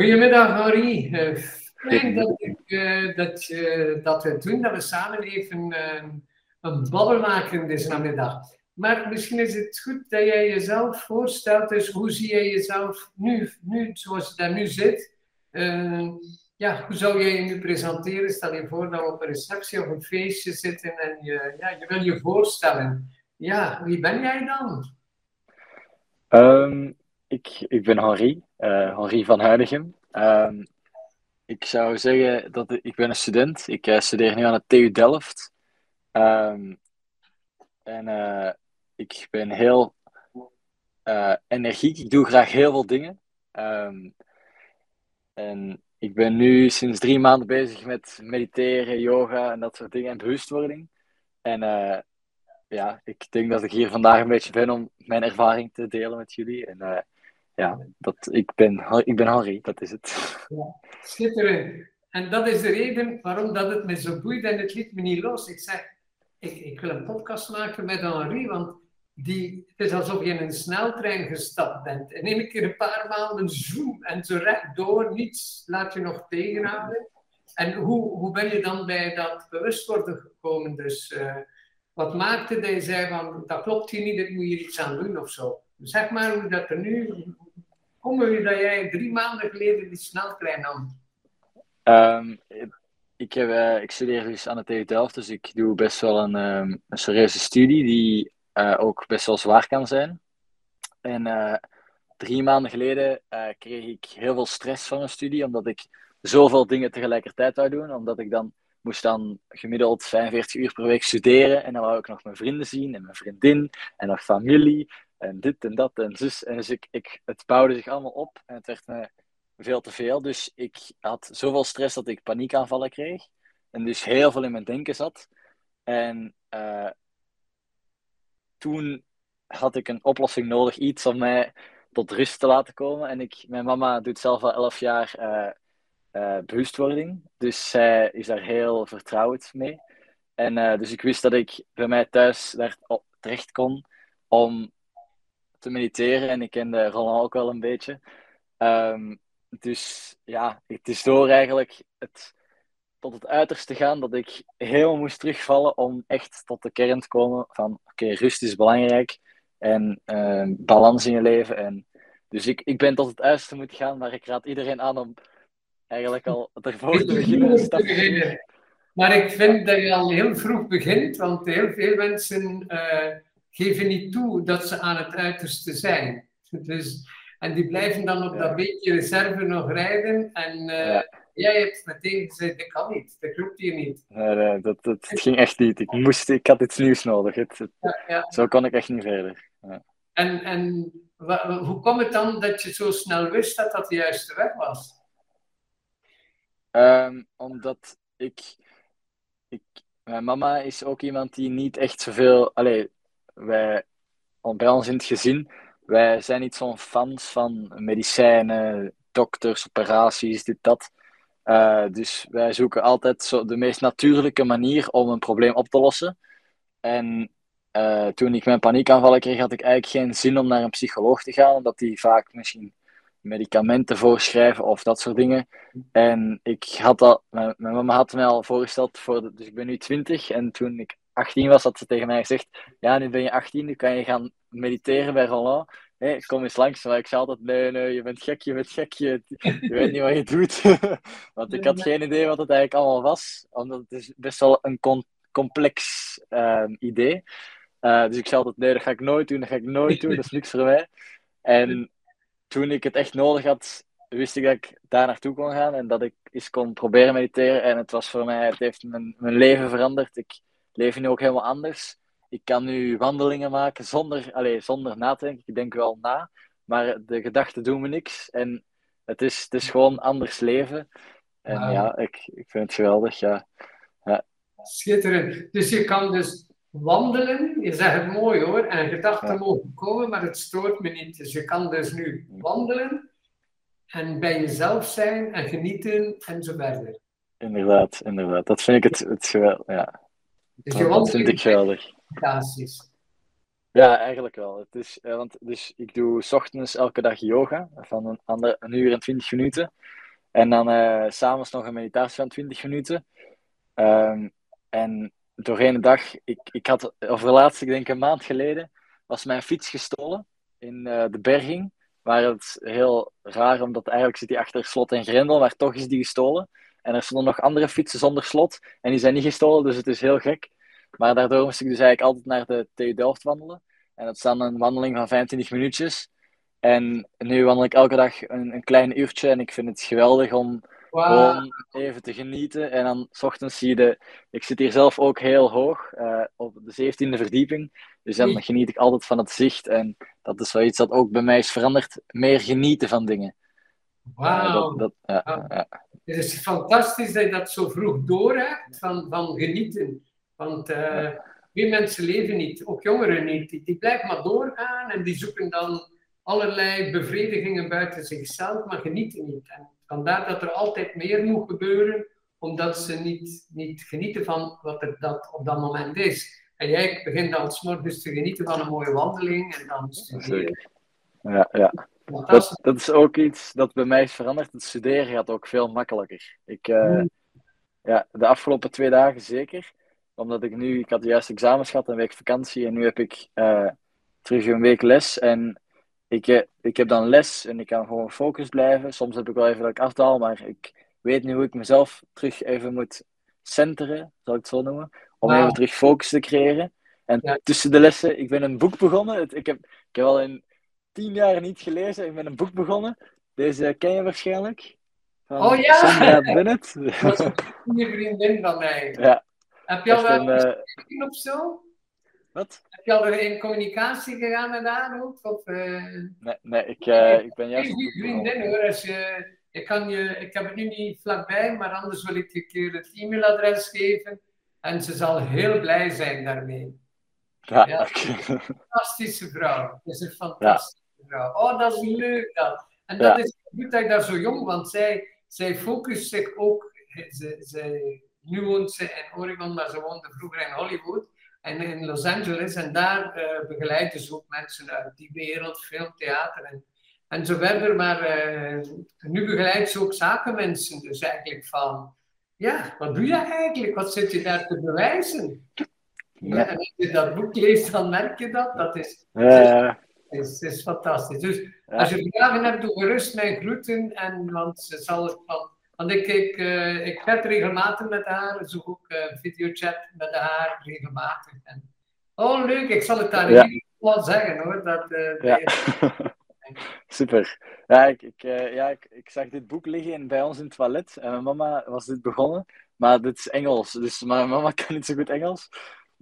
Goedemiddag Henri. Uh, fijn dat, ik, uh, dat, uh, dat we doen, dat we samen even een babbel maken deze namiddag. Maar misschien is het goed dat jij jezelf voorstelt. Dus hoe zie jij jezelf nu, nu zoals je daar nu zit? ja, hoe zou jij je nu presenteren? Stel je voor dat we op een receptie of een feestje zitten en je, ja, je wil je voorstellen. Ja, wie ben jij dan? Um, ik, ik ben Henri, uh, Henri van Huinigem. Um, ik zou zeggen dat ik, ben een student. Ik uh, studeer nu aan de TU Delft. Um, en uh, ik ben heel energiek. Ik doe graag heel veel dingen. en ik ben nu sinds drie maanden bezig met mediteren, yoga en dat soort dingen en bewustwording. En ja, ik denk dat ik hier vandaag een beetje ben om mijn ervaring te delen met jullie. En ja, dat, ik, ben, ik ben Harry, dat is het. Ja, schitterend. En dat is de reden waarom dat het me zo boeit en het liet me niet los. Ik zei, ik, ik wil een podcast maken met Henri, want die, het is alsof je in een sneltrein gestapt bent. En in een keer een paar maanden zoom en zo rechtdoor, niets laat je nog tegenhouden. En hoe, hoe ben je dan bij dat bewustwording gekomen? Dus uh, wat maakte dat je zei van, dat klopt hier niet, dat moet je iets aan doen of zo. Zeg maar hoe dat er nu, hoe je dat jij drie maanden geleden die sneltrein nam? Um, ik, heb, uh, ik studeer dus aan de TU Delft, dus ik doe best wel een, um, een serieuze studie die uh, ook best wel zwaar kan zijn. En uh, drie maanden geleden kreeg ik heel veel stress van mijn studie, omdat ik zoveel dingen tegelijkertijd wou doen, omdat ik dan moest dan gemiddeld 45 uur per week studeren. En dan wou ik nog mijn vrienden zien en mijn vriendin en nog familie en dit en dat en zus. En dus ik, ik, het bouwde zich allemaal op en het werd me veel te veel. Dus ik had zoveel stress dat ik paniekaanvallen kreeg. En dus heel veel in mijn denken zat. En uh, toen had ik een oplossing nodig, iets om mij tot rust te laten komen. En ik, mijn mama doet zelf al elf jaar uh, bewustwording. Dus zij is daar heel vertrouwd mee. En dus ik wist dat ik bij mij thuis daar terecht kon om te mediteren. En ik kende Roland ook wel een beetje. Um, dus ja, het is door eigenlijk het, tot het uiterste gaan dat ik heel moest terugvallen om echt tot de kern te komen van oké, okay, rust is belangrijk en uh, balans in je leven. En, dus ik, ik ben tot het uiterste moeten gaan, maar ik raad iedereen aan om eigenlijk al ervoor te beginnen. Maar ik vind dat je al heel vroeg begint, want heel veel mensen uh, geven niet toe dat ze aan het uiterste zijn. Dus, en die blijven dan op dat beetje reserve nog rijden. En uh, ja. jij hebt meteen gezegd, dat kan niet, dat klopt hier niet. Nee, nee dat, dat, ging echt niet. Ik, moest, ik had iets nieuws nodig. Het, het, ja, zo kon ik echt niet verder. En, en hoe komt het dan dat je zo snel wist dat dat de juiste weg was? Um, omdat ik, ik. Mijn mama is ook iemand die niet echt zoveel. Allee, wij, bij ons in het gezin, wij zijn niet zo'n fans van medicijnen, dokters, operaties, dit, dat. Uh, dus wij zoeken altijd zo de meest natuurlijke manier om een probleem op te lossen. En uh, toen ik mijn paniekaanvallen kreeg, had ik eigenlijk geen zin om naar een psycholoog te gaan, omdat die vaak misschien medicamenten voorschrijven of dat soort dingen. En ik had dat, mijn, mijn mama had me al voorgesteld, voor dus ik ben nu 20 en toen ik 18 was, had ze tegen mij gezegd: Ja, nu ben je 18, nu kan je gaan mediteren bij Roland. Hey, kom eens langs. Maar ik zei altijd: Nee, nee, je bent gek, je bent gek, je, je weet niet wat je doet. Want ik had geen idee wat het eigenlijk allemaal was, omdat het is best wel een complex uh, idee. Uh, dus ik zei altijd: Nee, dat ga ik nooit doen, dat ga ik nooit doen, dat is niks voor mij. En toen ik het echt nodig had, wist ik dat ik daar naartoe kon gaan en dat ik eens kon proberen mediteren. En het was voor mij, het heeft mijn, mijn leven veranderd. Ik leef nu ook helemaal anders. Ik kan nu wandelingen maken zonder, allez, zonder na te denken. Ik denk wel na, maar de gedachten doen me niks. En het is, het is gewoon anders leven. En ja, ik, ik vind het geweldig, ja. ja. Schitterend. Dus je kan dus wandelen, je zegt het mooi hoor, en gedachten mogen komen, maar het stoort me niet. Dus je kan dus nu wandelen en bij jezelf zijn en genieten en zo verder. Inderdaad, inderdaad. Dat vind ik het, het geweldig, ja. Dus je dat vind ik geweldig. Ja, eigenlijk wel. Het is, eh, want, dus ik doe 's ochtends elke dag yoga van een, ander, een uur en 20 minuten. En dan s s'avonds nog een meditatie van 20 minuten. Ehm, en doorheen de dag, ik, ik had over de laatste, ik denk een maand geleden, was mijn fiets gestolen in eh, de berging. Maar het is heel raar, omdat eigenlijk zit die achter slot en grendel, maar toch is die gestolen. En er stonden nog andere fietsen zonder slot en die zijn niet gestolen, dus het is heel gek. Maar daardoor moest ik dus eigenlijk altijd naar de TU Delft wandelen. En dat is dan een wandeling van 25 minuutjes. En nu wandel ik elke dag een, een klein uurtje en ik vind het geweldig om Wow. gewoon even te genieten. En dan s ochtends zie je de... Ik zit hier zelf ook heel hoog, eh, op de 17e verdieping. Dus dan geniet ik altijd van het zicht. En dat is wel iets dat ook bij mij is veranderd. Meer genieten van dingen. Wauw. dat, dat, ja. Het is fantastisch dat je dat zo vroeg doorhebt van, van genieten. Want veel mensen leven niet, ook jongeren niet. Die, die blijven maar doorgaan en die zoeken dan allerlei bevredigingen buiten zichzelf, maar genieten niet. En vandaar dat er altijd meer moet gebeuren, omdat ze niet, niet genieten van wat er dat op dat moment is. En jij begint dan 's morgens te genieten van een mooie wandeling en dan studeren. Ja, ja. Dat, dat is ook iets dat bij mij is veranderd. Het studeren gaat ook veel makkelijker. Ik, eh, Hmm. ja, de afgelopen twee dagen zeker. Omdat ik nu, ik had juist examens gehad, een week vakantie. En nu heb ik eh, terug een week les. En ik, eh, ik heb dan les en ik kan gewoon gefocust blijven. Soms heb ik wel even dat ik afdaal, maar ik weet nu hoe ik mezelf terug even moet centeren, zal ik het zo noemen. Om even terug focus te creëren. En Ja. tussen de lessen, ik ben een boek begonnen. Het- Ik heb, ik heb al in tien jaar niet gelezen. Ik ben een boek begonnen. Deze ken je waarschijnlijk. Van Oh ja! Sandra Bennett. Dat is een goede vriendin van mij. ja, Heb je al een, wel eh, geschreven of zo? wat? Heb je al in communicatie gegaan met haar ook? Of, eh, Nee, nee ik, eh, ik ben een juist... goede vriendin hoor. Als je, ik, kan je, ik heb het nu niet vlakbij, maar anders wil ik je een keer het e-mailadres geven. En ze zal heel blij zijn daarmee. Ja. Fantastische vrouw. Het is een fantastische vrouw. Oh, dat is leuk dat. En dat Ja. is goed dat je daar zo jong, want zij, zij focust zich ook. Ze, ze, nu woont ze in Oregon, maar ze woonde vroeger in Hollywood en in Los Angeles. En daar eh begeleiden ze ook mensen uit die wereld, film, theater en, en zo verder. Maar eh, nu begeleidt ze ook zakenmensen. Dus eigenlijk van, ja, wat doe je eigenlijk? Wat zit je daar te bewijzen? Ja, en als je dat boek leest, dan merk je dat. Dat is, is, is fantastisch. Dus Ja. als je vragen hebt, doe gerust mijn groeten. En, want ze zal het van. Want ik, ik, eh, ik chat regelmatig met haar, zoek ook eh videochat met haar regelmatig. En, oh, leuk, ik zal het daar Ja. hier wel zeggen hoor. Dat, eh, Ja. Super. Ja, ik, ik, ja ik, ik zag dit boek liggen in- bij ons in het toilet. En mijn mama was dit begonnen. Maar dit is Engels. Dus mijn mama kan niet zo goed Engels.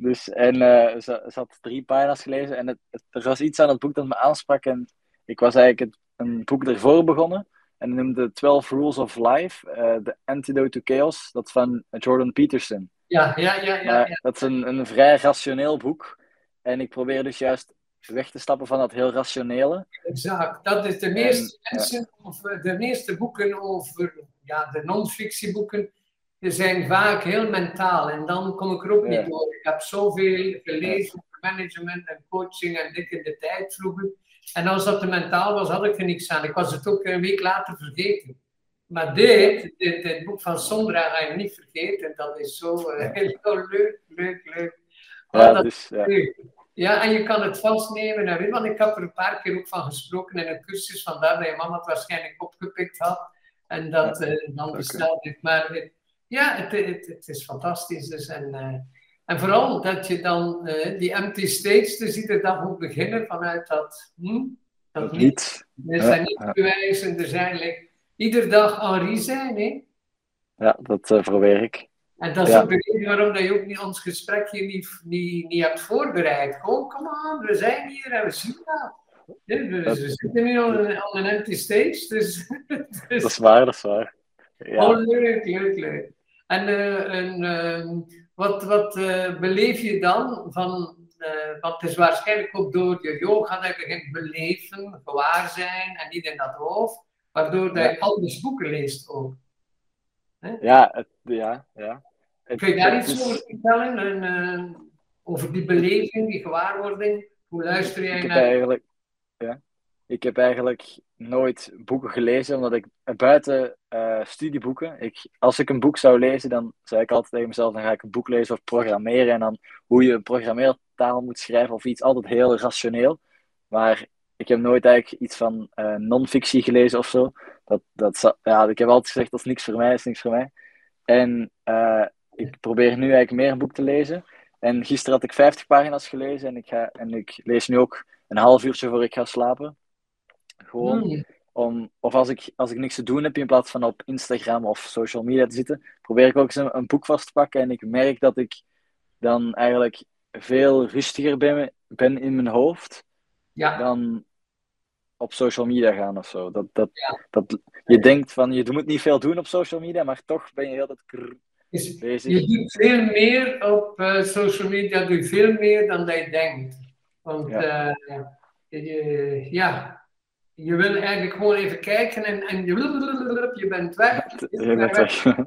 Dus, en eh, ze, ze had drie pagina's gelezen. En het, het- er was iets aan het boek dat me aansprak. En ik was eigenlijk het, een boek ervoor begonnen. En noemde 12 Rules of Life. eh The Antidote to Chaos. Dat van Jordan Peterson. ja, ja, ja, ja, Maar dat is een, een vrij rationeel boek. En ik probeer dus juist weg te stappen van dat heel rationele. exact. Dat is de meeste En, mensen, of de meeste boeken over ja, de non-fictieboeken, die zijn vaak heel mentaal. En dan kom ik er ook Ja. niet door. Ik heb zoveel gelezen over management en coaching en dik in de tijd vroeger. En als dat te mentaal was, had ik er niks aan. Ik was het ook een week later vergeten. Maar dit, dit, dit boek van Sondra ga je niet vergeten. Dat is zo eh, heel leuk, leuk, leuk. Ja, dat dus, ja. leuk. Ja, en je kan het vastnemen. En weet, want ik heb er een paar keer ook van gesproken in een cursus, vandaar dat je mama het waarschijnlijk opgepikt had en dat eh, dan besteld heeft. Maar het- ja, het, het, het is fantastisch. Dus. En, eh, en vooral dat je dan eh, die empty stage, dus iedere dag moet beginnen vanuit dat, hm, dat niet. Er zijn niet bewijzen, er zijn like, iedere dag Henri zijn. Hè? Ja, dat eh, probeer ik. En dat is Ja. ook de reden waarom dat je ook niet ons gesprek hier niet, niet, niet hebt voorbereid. Gewoon, come on, we zijn hier en we zien dat. Ja, we, Dat- we zitten nu op een, een empty stage, dus... dus Dat is waar, dat is waar. Ja. Oh, leuk, leuk, leuk. En, eh, en ehm, wat, wat eh, beleef je dan van... eh want het is waarschijnlijk ook door je yoga dat je begint beleven, gewaar zijn en niet in dat hoofd, waardoor dat je anders boeken leest ook. Ja, het, ja, ja. Het- Kun je daar iets is- over vertellen? En, eh, over die beleving, die gewaarwording Hoe luister jij Ik heb naar... eigenlijk, ja, ik heb eigenlijk nooit boeken gelezen, omdat ik buiten eh, studieboeken, ik, als ik een boek zou lezen, dan zei ik altijd tegen mezelf, dan ga ik een boek lezen over programmeren en dan hoe je een programmeertaal moet schrijven of iets, altijd heel rationeel. Maar ik heb nooit eigenlijk iets van eh non-fictie gelezen of zo. Dat, dat, ja, ik heb altijd gezegd, dat is niks voor mij, dat is niks voor mij. En eh, ik probeer nu eigenlijk meer een boek te lezen. En gisteren had ik 50 pagina's gelezen en ik, ga, en ik lees nu ook een half uurtje voor ik ga slapen. Gewoon Hmm. om, of als ik, als ik niks te doen heb, in plaats van op Instagram of social media te zitten, probeer ik ook eens een, een boek vast te pakken. En ik merk dat ik dan eigenlijk veel rustiger ben, ben in mijn hoofd Ja, dan op social media gaan of zo. Dat, dat, Ja. dat, je denkt van, je moet niet veel doen op social media, maar toch ben je heel is, bezig. je doet veel meer op eh, social media, doe veel meer dan dat je denkt. Want Ja. eh, je, ja, je wil eigenlijk gewoon even kijken en, en je, je bent weg. Je bent weg.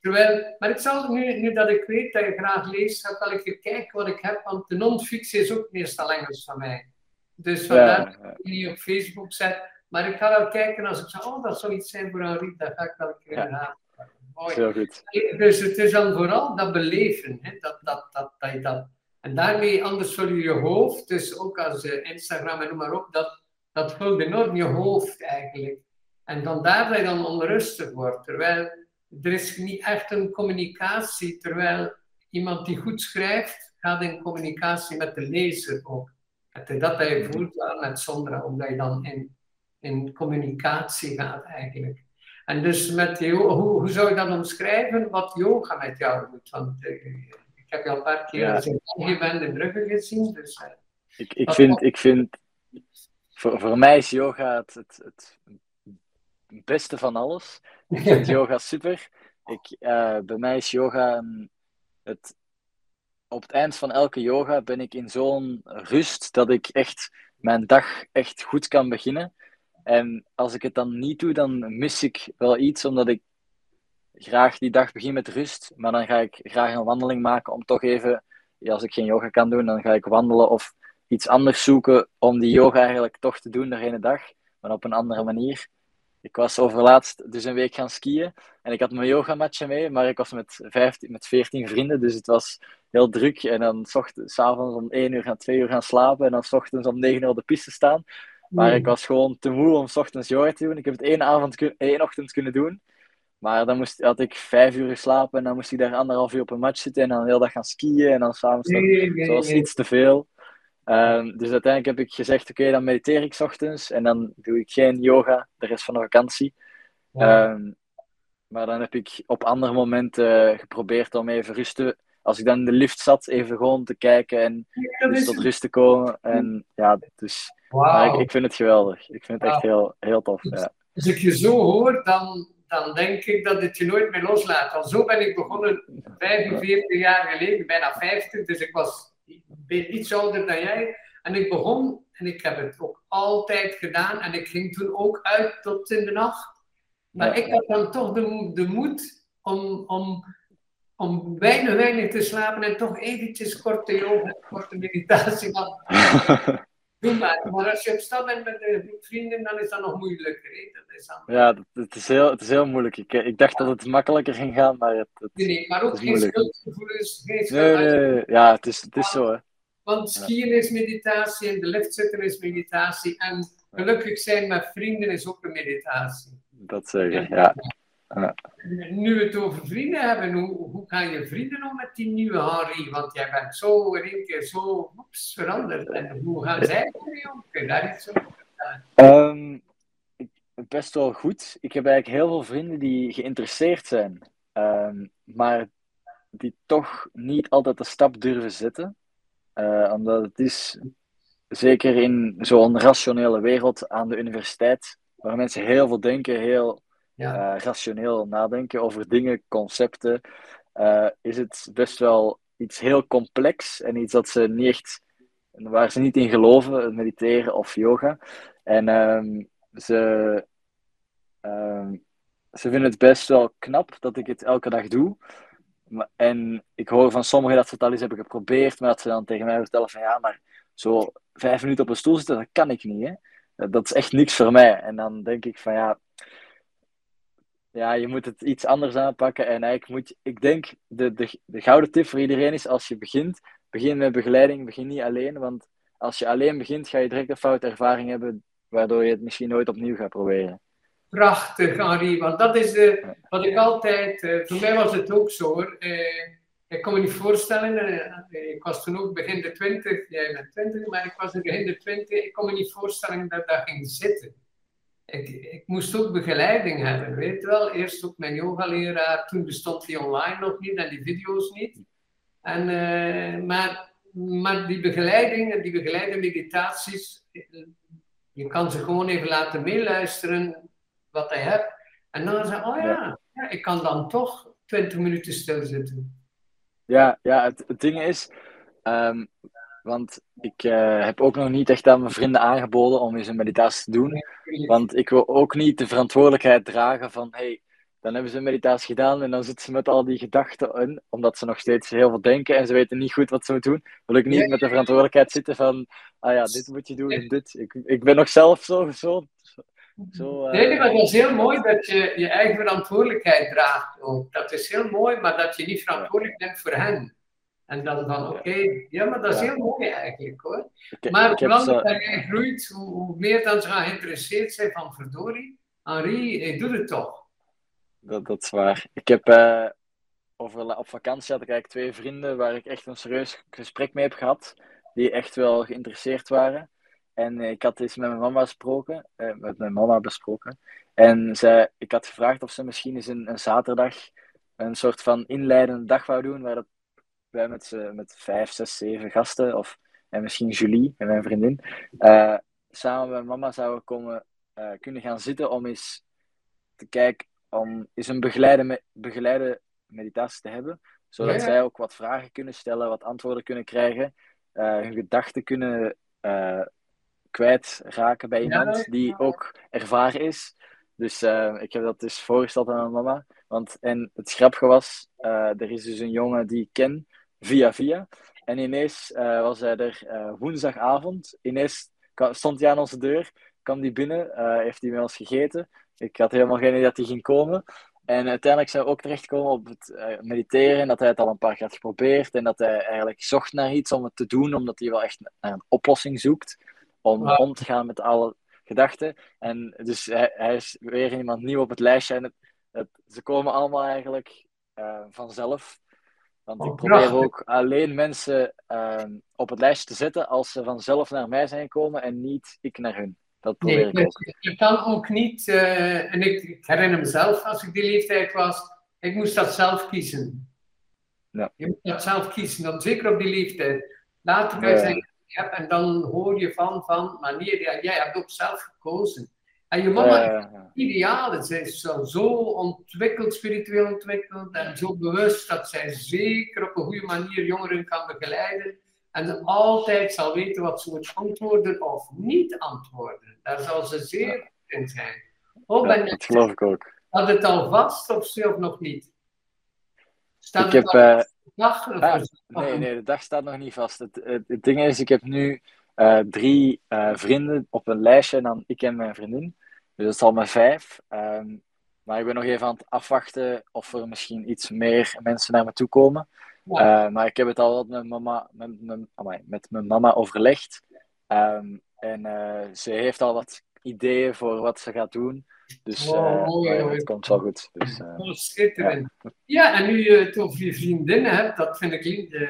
Terwijl, maar ik zal nu, nu dat ik weet dat je graag leest, ga ik even kijken wat ik heb, want de non-fictie is ook meestal Engels van mij. Dus vandaar Ja, dat ik niet op Facebook zet. Maar ik ga wel kijken als ik zeg, oh, dat zou iets zijn voor Henri, dan ga ik wel een keer Ja. gaan. Mooi. heel goed. Dus het is dan vooral dat beleven, hè? Dat, dat, dat, dat je dat. En daarmee, anders vul je je hoofd, dus ook als eh, Instagram en noem maar op, dat, dat vult enorm je hoofd eigenlijk. En dan daar dat je dan onrustig wordt, terwijl er is niet echt een communicatie, terwijl iemand die goed schrijft, gaat in communicatie met de lezer ook. Het dat je voelt ja, met Sondra, omdat je dan in, in communicatie gaat eigenlijk. En dus met hoe, hoe zou je dat omschrijven, wat yoga met jou doet? Want eh, ik heb je al een paar keer Ja. als je in bent in Brugge gezien, dus eh, Ik, ik, vind, ik vind, voor, voor mij is yoga het, het, het beste van alles. Ik vind yoga super. Ik, eh, bij mij is yoga het, op het eind van elke yoga ben ik in zo'n rust dat ik echt mijn dag echt goed kan beginnen. En als ik het dan niet doe, dan mis ik wel iets, omdat ik graag die dag begin met rust. Maar dan ga ik graag een wandeling maken om toch even, ja, als ik geen yoga kan doen, dan ga ik wandelen of iets anders zoeken om die yoga eigenlijk toch te doen de hele dag, maar op een andere manier. Ik was overlaatst dus een week gaan skiën en ik had mijn yogamatje mee, maar ik was met, 15, met 14 vrienden, dus het was heel druk. En dan s avonds om 1 uur gaan 2 uur gaan slapen en dan s ochtends om 9 uur op de piste staan. Maar ik was gewoon te moe om 's ochtends yoga te doen. Ik heb het één, avond, één ochtend kunnen doen. Maar dan moest, had ik vijf uur geslapen en dan moest ik daar anderhalf uur op een match zitten en dan de hele dag gaan skiën en dan s'avonds nog. nee, was iets te veel. Ehm, dus uiteindelijk heb ik gezegd, oké, dan mediteer ik 's ochtends en dan doe ik geen yoga de rest van de vakantie. Ehm, maar dan heb ik op andere momenten geprobeerd om even rust te... Als ik dan in de lift zat, even gewoon te kijken en dus is tot rust te komen. En ja, dus maar ik, ik vind het geweldig. Ik vind het echt heel, heel tof. Ja. Als ik je zo hoor, dan, dan denk ik dat het je nooit meer loslaat. Want zo ben ik begonnen 45 jaar geleden, bijna 50, dus ik was ik ben iets ouder dan jij. En ik begon, en ik heb het ook altijd gedaan, en ik ging toen ook uit tot in de nacht. Maar Ja. ik had dan toch de, de moed om, om, om weinig, weinig te slapen en toch eventjes korte yoga, korte meditatie. Doe maar. Maar als je op stap bent met een groep vrienden, dan is dat nog moeilijker. Hè? Dat is dan... ja, dat- het is heel, het is heel moeilijk. Ik, ik dacht dat het makkelijker ging gaan, maar het, het- Nee, nee, maar ook geen schuldgevoelens. Geen Nee, nee, nee. Ja, het is, het is zo, hè. Want skiën is meditatie en de lift zitten is meditatie. En gelukkig zijn met vrienden is ook een meditatie. Dat zeker, ja. Nu we het over vrienden hebben, hoe, hoe gaan je vrienden om met die nieuwe Henri? Want jij bent zo in één keer zo oeps, veranderd. En hoe gaan zij ermee om? Kun je? Ehm, best wel goed. Ik heb eigenlijk heel veel vrienden die geïnteresseerd zijn, ehm, maar die toch niet altijd de stap durven zetten. Eh, omdat het is, zeker in zo'n rationele wereld aan de universiteit, waar mensen heel veel denken, heel Ja. eh, rationeel nadenken over dingen, concepten, eh, is het best wel iets heel complex en iets dat ze niet echt, waar ze niet in geloven, mediteren of yoga. En ehm, ze, ehm, ze vinden het best wel knap dat ik het elke dag doe. En ik hoor van sommigen dat ze het al eens hebben geprobeerd, maar dat ze dan tegen mij vertellen van ja, maar zo vijf minuten op een stoel zitten, dat kan ik niet. Hè? Dat is echt niks voor mij. En dan denk ik van ja, ja, je moet het iets anders aanpakken. En eigenlijk moet ik denk, de, de, de gouden tip voor iedereen is als je begint, begin met begeleiding, begin niet alleen. Want als je alleen begint, ga je direct een foute ervaring hebben, waardoor je het misschien nooit opnieuw gaat proberen. Prachtig, Henri, want dat is de, wat ik altijd, uh, voor mij was het ook zo hoor. Uh, ik kon me niet voorstellen, uh, ik was toen ook begin de twintig, jij bent twintig, maar ik was in begin de twintig, ik kon me niet voorstellen dat dat ging zitten. Ik, ik, moest ook begeleiding hebben, weet wel. Eerst ook mijn yogaleraar, toen bestond die online nog niet en die video's niet. En, maar, maar die begeleiding en die begeleide meditaties, je kan ze gewoon even laten meeluisteren wat hij hebt. En dan zei oh ja, ik kan dan toch 20 minuten stilzitten. Ja, ja het, ding is, um, want ik uh, heb ook nog niet echt aan mijn vrienden aangeboden om eens een meditatie te doen. Want ik wil ook niet de verantwoordelijkheid dragen van, hey, dan hebben ze een meditatie gedaan en dan zitten ze met al die gedachten in, omdat ze nog steeds heel veel denken en ze weten niet goed wat ze moeten doen. Wil ik niet met de verantwoordelijkheid zitten van, ah ja, dit moet je doen en dit. Ik, ik ben nog zelf zo, zo zo, uh... Nee, maar het is heel mooi dat je je eigen verantwoordelijkheid draagt ook. Dat is heel mooi, maar dat je niet verantwoordelijk bent voor hen. En dan van, oké, ja, maar dat is heel mooi eigenlijk hoor. maar hoe langer dat jij groeit, hoe, hoe, meer dan ze gaan geïnteresseerd zijn van verdorie. Henri, ik doe het toch. Dat, dat is waar. Ik heb uh, over, op vakantie had ik eigenlijk twee vrienden waar ik echt een serieus gesprek mee heb gehad. Die echt wel geïnteresseerd waren. En ik had eens met mijn mama besproken, eh, met mijn mama besproken. En zij, ik had gevraagd of ze misschien eens een, een zaterdag een soort van inleidende dag wou doen, waar dat wij met, met vijf, zes, zeven gasten, of, en misschien Julie en mijn vriendin, uh, samen met mama zouden komen, uh, kunnen gaan zitten om eens te kijken, om eens een begeleide, begeleide meditatie te hebben, zodat zij ook wat vragen kunnen stellen, wat antwoorden kunnen krijgen, uh, hun gedachten kunnen kwijtraken bij iemand die ook ervaren is. Dus uh, ik heb dat dus voorgesteld aan mijn mama. Want, en het grappige was, uh, er is dus een jongen die ik ken, via via. En ineens uh, was hij er woensdagavond. Ineens stond hij aan onze deur, kwam die binnen, heeft hij met ons gegeten. Ik had helemaal geen idee dat hij ging komen. En uiteindelijk zijn we ook terechtgekomen op het mediteren. Dat hij het al een paar keer had geprobeerd. En dat hij eigenlijk zocht naar iets om het te doen, omdat hij wel echt naar een oplossing zoekt om om te gaan met alle gedachten. En dus hij, hij, is weer iemand nieuw op het lijstje. En het, het, ze komen allemaal eigenlijk uh, vanzelf. Want ik oh, probeer ook alleen mensen uh, op het lijstje te zetten als ze vanzelf naar mij zijn gekomen en niet ik naar hun. Dat probeer nee, ik ook. Je kan ook niet, uh, en ik, ik, herinner mezelf als ik die leeftijd was, ik moest dat zelf kiezen. Ja. Je moet dat zelf kiezen, dan zeker op die leeftijd. Later kan je zeggen, hebt en dan hoor je van, van, maar nee, jij hebt ook zelf gekozen. En je mama is ideaal, ze is zo, zo ontwikkeld, spiritueel ontwikkeld en zo bewust dat zij zeker op een goede manier jongeren kan begeleiden en altijd zal weten wat ze moet antwoorden of niet antwoorden. Daar zal ze zeer in zijn. Oh, dat geloof ik ook. Had het al vast of zelf nog niet? Staat ik heb, uh, dag? Ah, nee, nee, de dag staat nog niet vast. Het, het, ding is, ik heb nu uh, drie uh, vrienden op een lijstje en dan ik en mijn vriendin. Dus dat is al maar vijf. Um, maar ik ben nog even aan het afwachten of er misschien iets meer mensen naar me toe komen. Ja. Uh, maar ik heb het al met, mama, met, met, met mijn mama overlegd. Um, en ze heeft al wat ideeën voor wat ze gaat doen. Dus wow, uh, het komt wel goed. Dus, oh, schitterend. Ja. ja. en nu je het over je vriendinnen hebt, dat vind ik,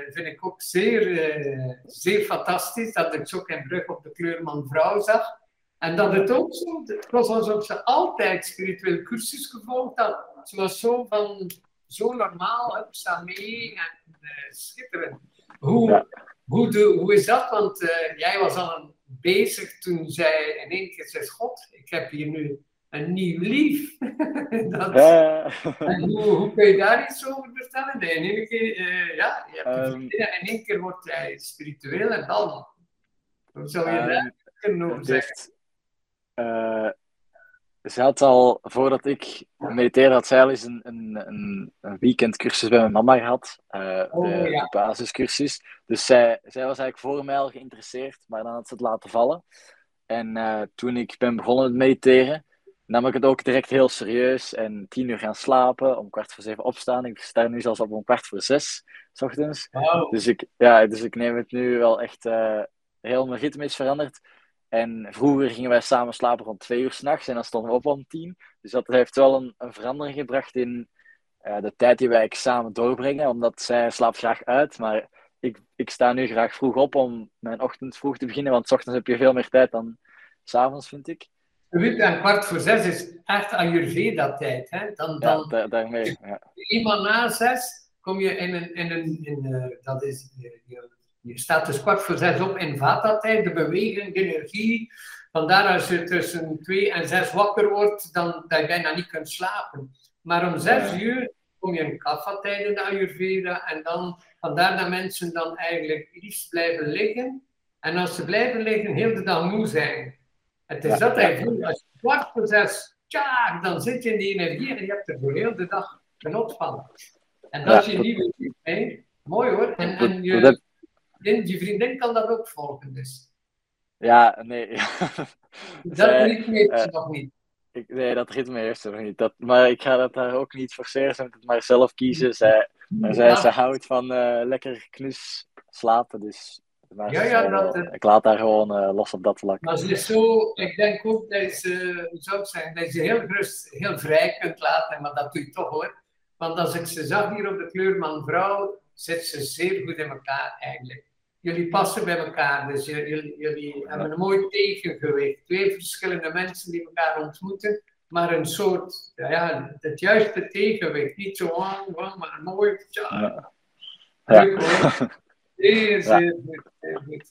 vind ik ook zeer, zeer fantastisch. Dat ik zo geen brug op de kleurman vrouw zag. En dat het ook zo, het was alsof ze altijd spirituele cursus gevolgd had. Ze was zo van, zo normaal, hè, staan mee en schitterend. Hoe, hoe, de, hoe is dat? Want jij was al bezig toen zij in één keer zei, God, ik heb hier nu een nieuw lief. dat, en hoe, hoe, kun je daar iets over vertellen? Nee, in één keer, uh, ja, je hebt um, in één keer wordt hij spiritueel en dan. Hoe zou je um, daar kunnen over zeggen? Uh, ze had al, voordat ik mediteerde, had zij al eens een, een, een, weekendcursus bij mijn mama gehad. Uh, Oh, de, ja. de basiscursus. Dus zij, zij was eigenlijk voor mij al geïnteresseerd, maar dan had ze het laten vallen. En eh, toen ik ben begonnen met mediteren, nam ik het ook direct heel serieus. En tien uur gaan slapen, om kwart voor zeven opstaan. Ik sta nu zelfs op om kwart voor zes, s ochtends. Dus ik, ja, dus ik neem het nu wel echt, eh, heel mijn ritme is veranderd. En vroeger gingen wij samen slapen rond twee uur s'nachts en dan stonden we op om tien. Dus dat heeft wel een, een verandering gebracht in eh, de tijd die wij samen doorbrengen. Omdat zij slaapt graag uit, maar ik, ik sta nu graag vroeg op om mijn ochtend vroeg te beginnen. Want 's ochtends heb je veel meer tijd dan s'avonds, vind ik. Weet, en kwart voor zes is echt Ayurveda-tijd. Hè? Dan, Ja, dan da- daarmee. Ja. eenmaal na zes kom je in een, in een in, eh, dat is, je, je, staat dus kwart voor zes op in Vata-tijd, de beweging, de energie. Vandaar als je tussen twee en zes wakker wordt, dan dat je bijna niet kunt slapen. Maar om zes uur kom je in Kapha-tijd in de Ayurveda en dan, vandaar dat mensen dan eigenlijk liefst blijven liggen. En als ze blijven liggen, heel de dag moe zijn. Het is Ja, dat hij voelt, als je kwart voor zes, tja, dan zit je in die energie en je hebt er voor heel de dag genot van. En dat Ja, is je nieuwe hè? Mooi hoor. En, je, vriendin, je vriendin kan dat ook volgen, dus. ja, nee. Dat ritme heeft ze nog niet. Ik, nee, dat ritme heeft ze nog niet. Dat, maar ik ga dat daar ook niet forceren. Ze moet het maar zelf kiezen. Zij, maar zij, Ja. ze houdt van eh, lekker knus slapen. Dus maar Ja, ja, dat, eh. ik laat haar gewoon eh, los op dat vlak. Maar ze is zo, ik denk ook dat ze, hoe zou ik zeggen, dat je ze heel gerust, heel vrij kunt laten, maar dat doe je toch hoor. Want als ik ze zag hier op de kleurman vrouw, zit ze zeer goed in elkaar eigenlijk. Jullie passen bij elkaar, dus jullie, jullie hebben een mooi tegengewicht. Twee verschillende mensen die elkaar ontmoeten, maar een soort, ja, ja het juiste tegenwicht. Niet zo wang, wang, maar mooi. Ja, Ja. leuk hoor. Zeer, Ja. zeer goed.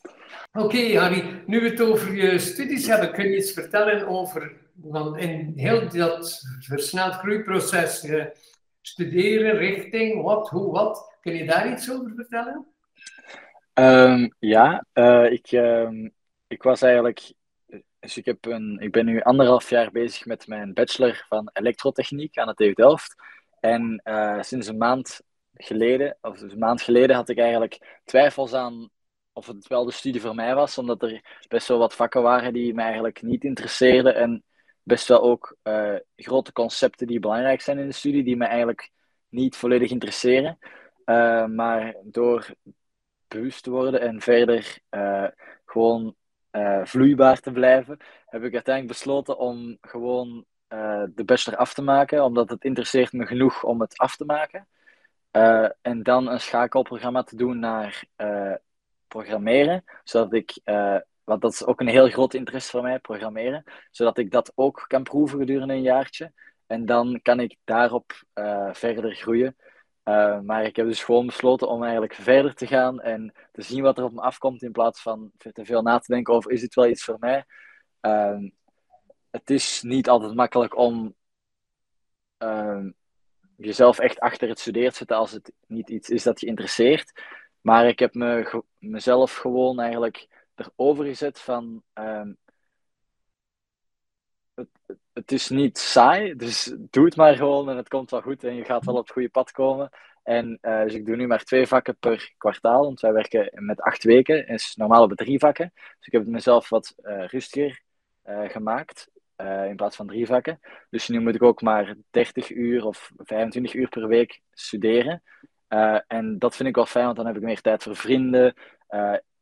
Oké, Harry, nu we het over je studies hebben, kun je iets vertellen over, want in heel dat versneld groeiproces, eh, studeren, richting, wat, hoe, wat, kun je daar iets over vertellen? Ehm, ja, eh, ik, ehm, ik was eigenlijk. Dus ik, heb een, ik ben nu anderhalf jaar bezig met mijn bachelor van elektrotechniek aan de TU Delft. En eh, sinds een maand geleden, of een maand geleden, had ik eigenlijk twijfels aan of het wel de studie voor mij was, omdat er best wel wat vakken waren die mij eigenlijk niet interesseerden. En best wel ook eh, grote concepten die belangrijk zijn in de studie, die mij eigenlijk niet volledig interesseren. Maar door bewust te worden en verder eh, gewoon eh, vloeibaar te blijven, heb ik uiteindelijk besloten om gewoon eh, de bachelor af te maken, omdat het interesseert me genoeg om het af te maken. En dan een schakelprogramma te doen naar programmeren, zodat ik, want dat is ook een heel groot interesse voor mij, programmeren, zodat ik dat ook kan proeven gedurende een jaartje. En dan kan ik daarop verder groeien. Uh, maar ik heb dus gewoon besloten om eigenlijk verder te gaan en te zien wat er op me afkomt in plaats van te veel na te denken over is dit wel iets voor mij. Uh, het is niet altijd makkelijk om uh, jezelf echt achter het studeren te zetten als het niet iets is dat je interesseert. Maar ik heb me, mezelf gewoon eigenlijk erover gezet van ehm, het is niet saai, dus doe het maar gewoon en het komt wel goed en je gaat wel op het goede pad komen. En uh, dus ik doe nu maar twee vakken per kwartaal, want wij werken met acht weken. is normaal we drie vakken. Dus ik heb het mezelf wat uh, rustiger uh, gemaakt in plaats van drie vakken. Dus nu moet ik ook maar 30 uur of 25 uur per week studeren. En dat vind ik wel fijn, want dan heb ik meer tijd voor vrienden,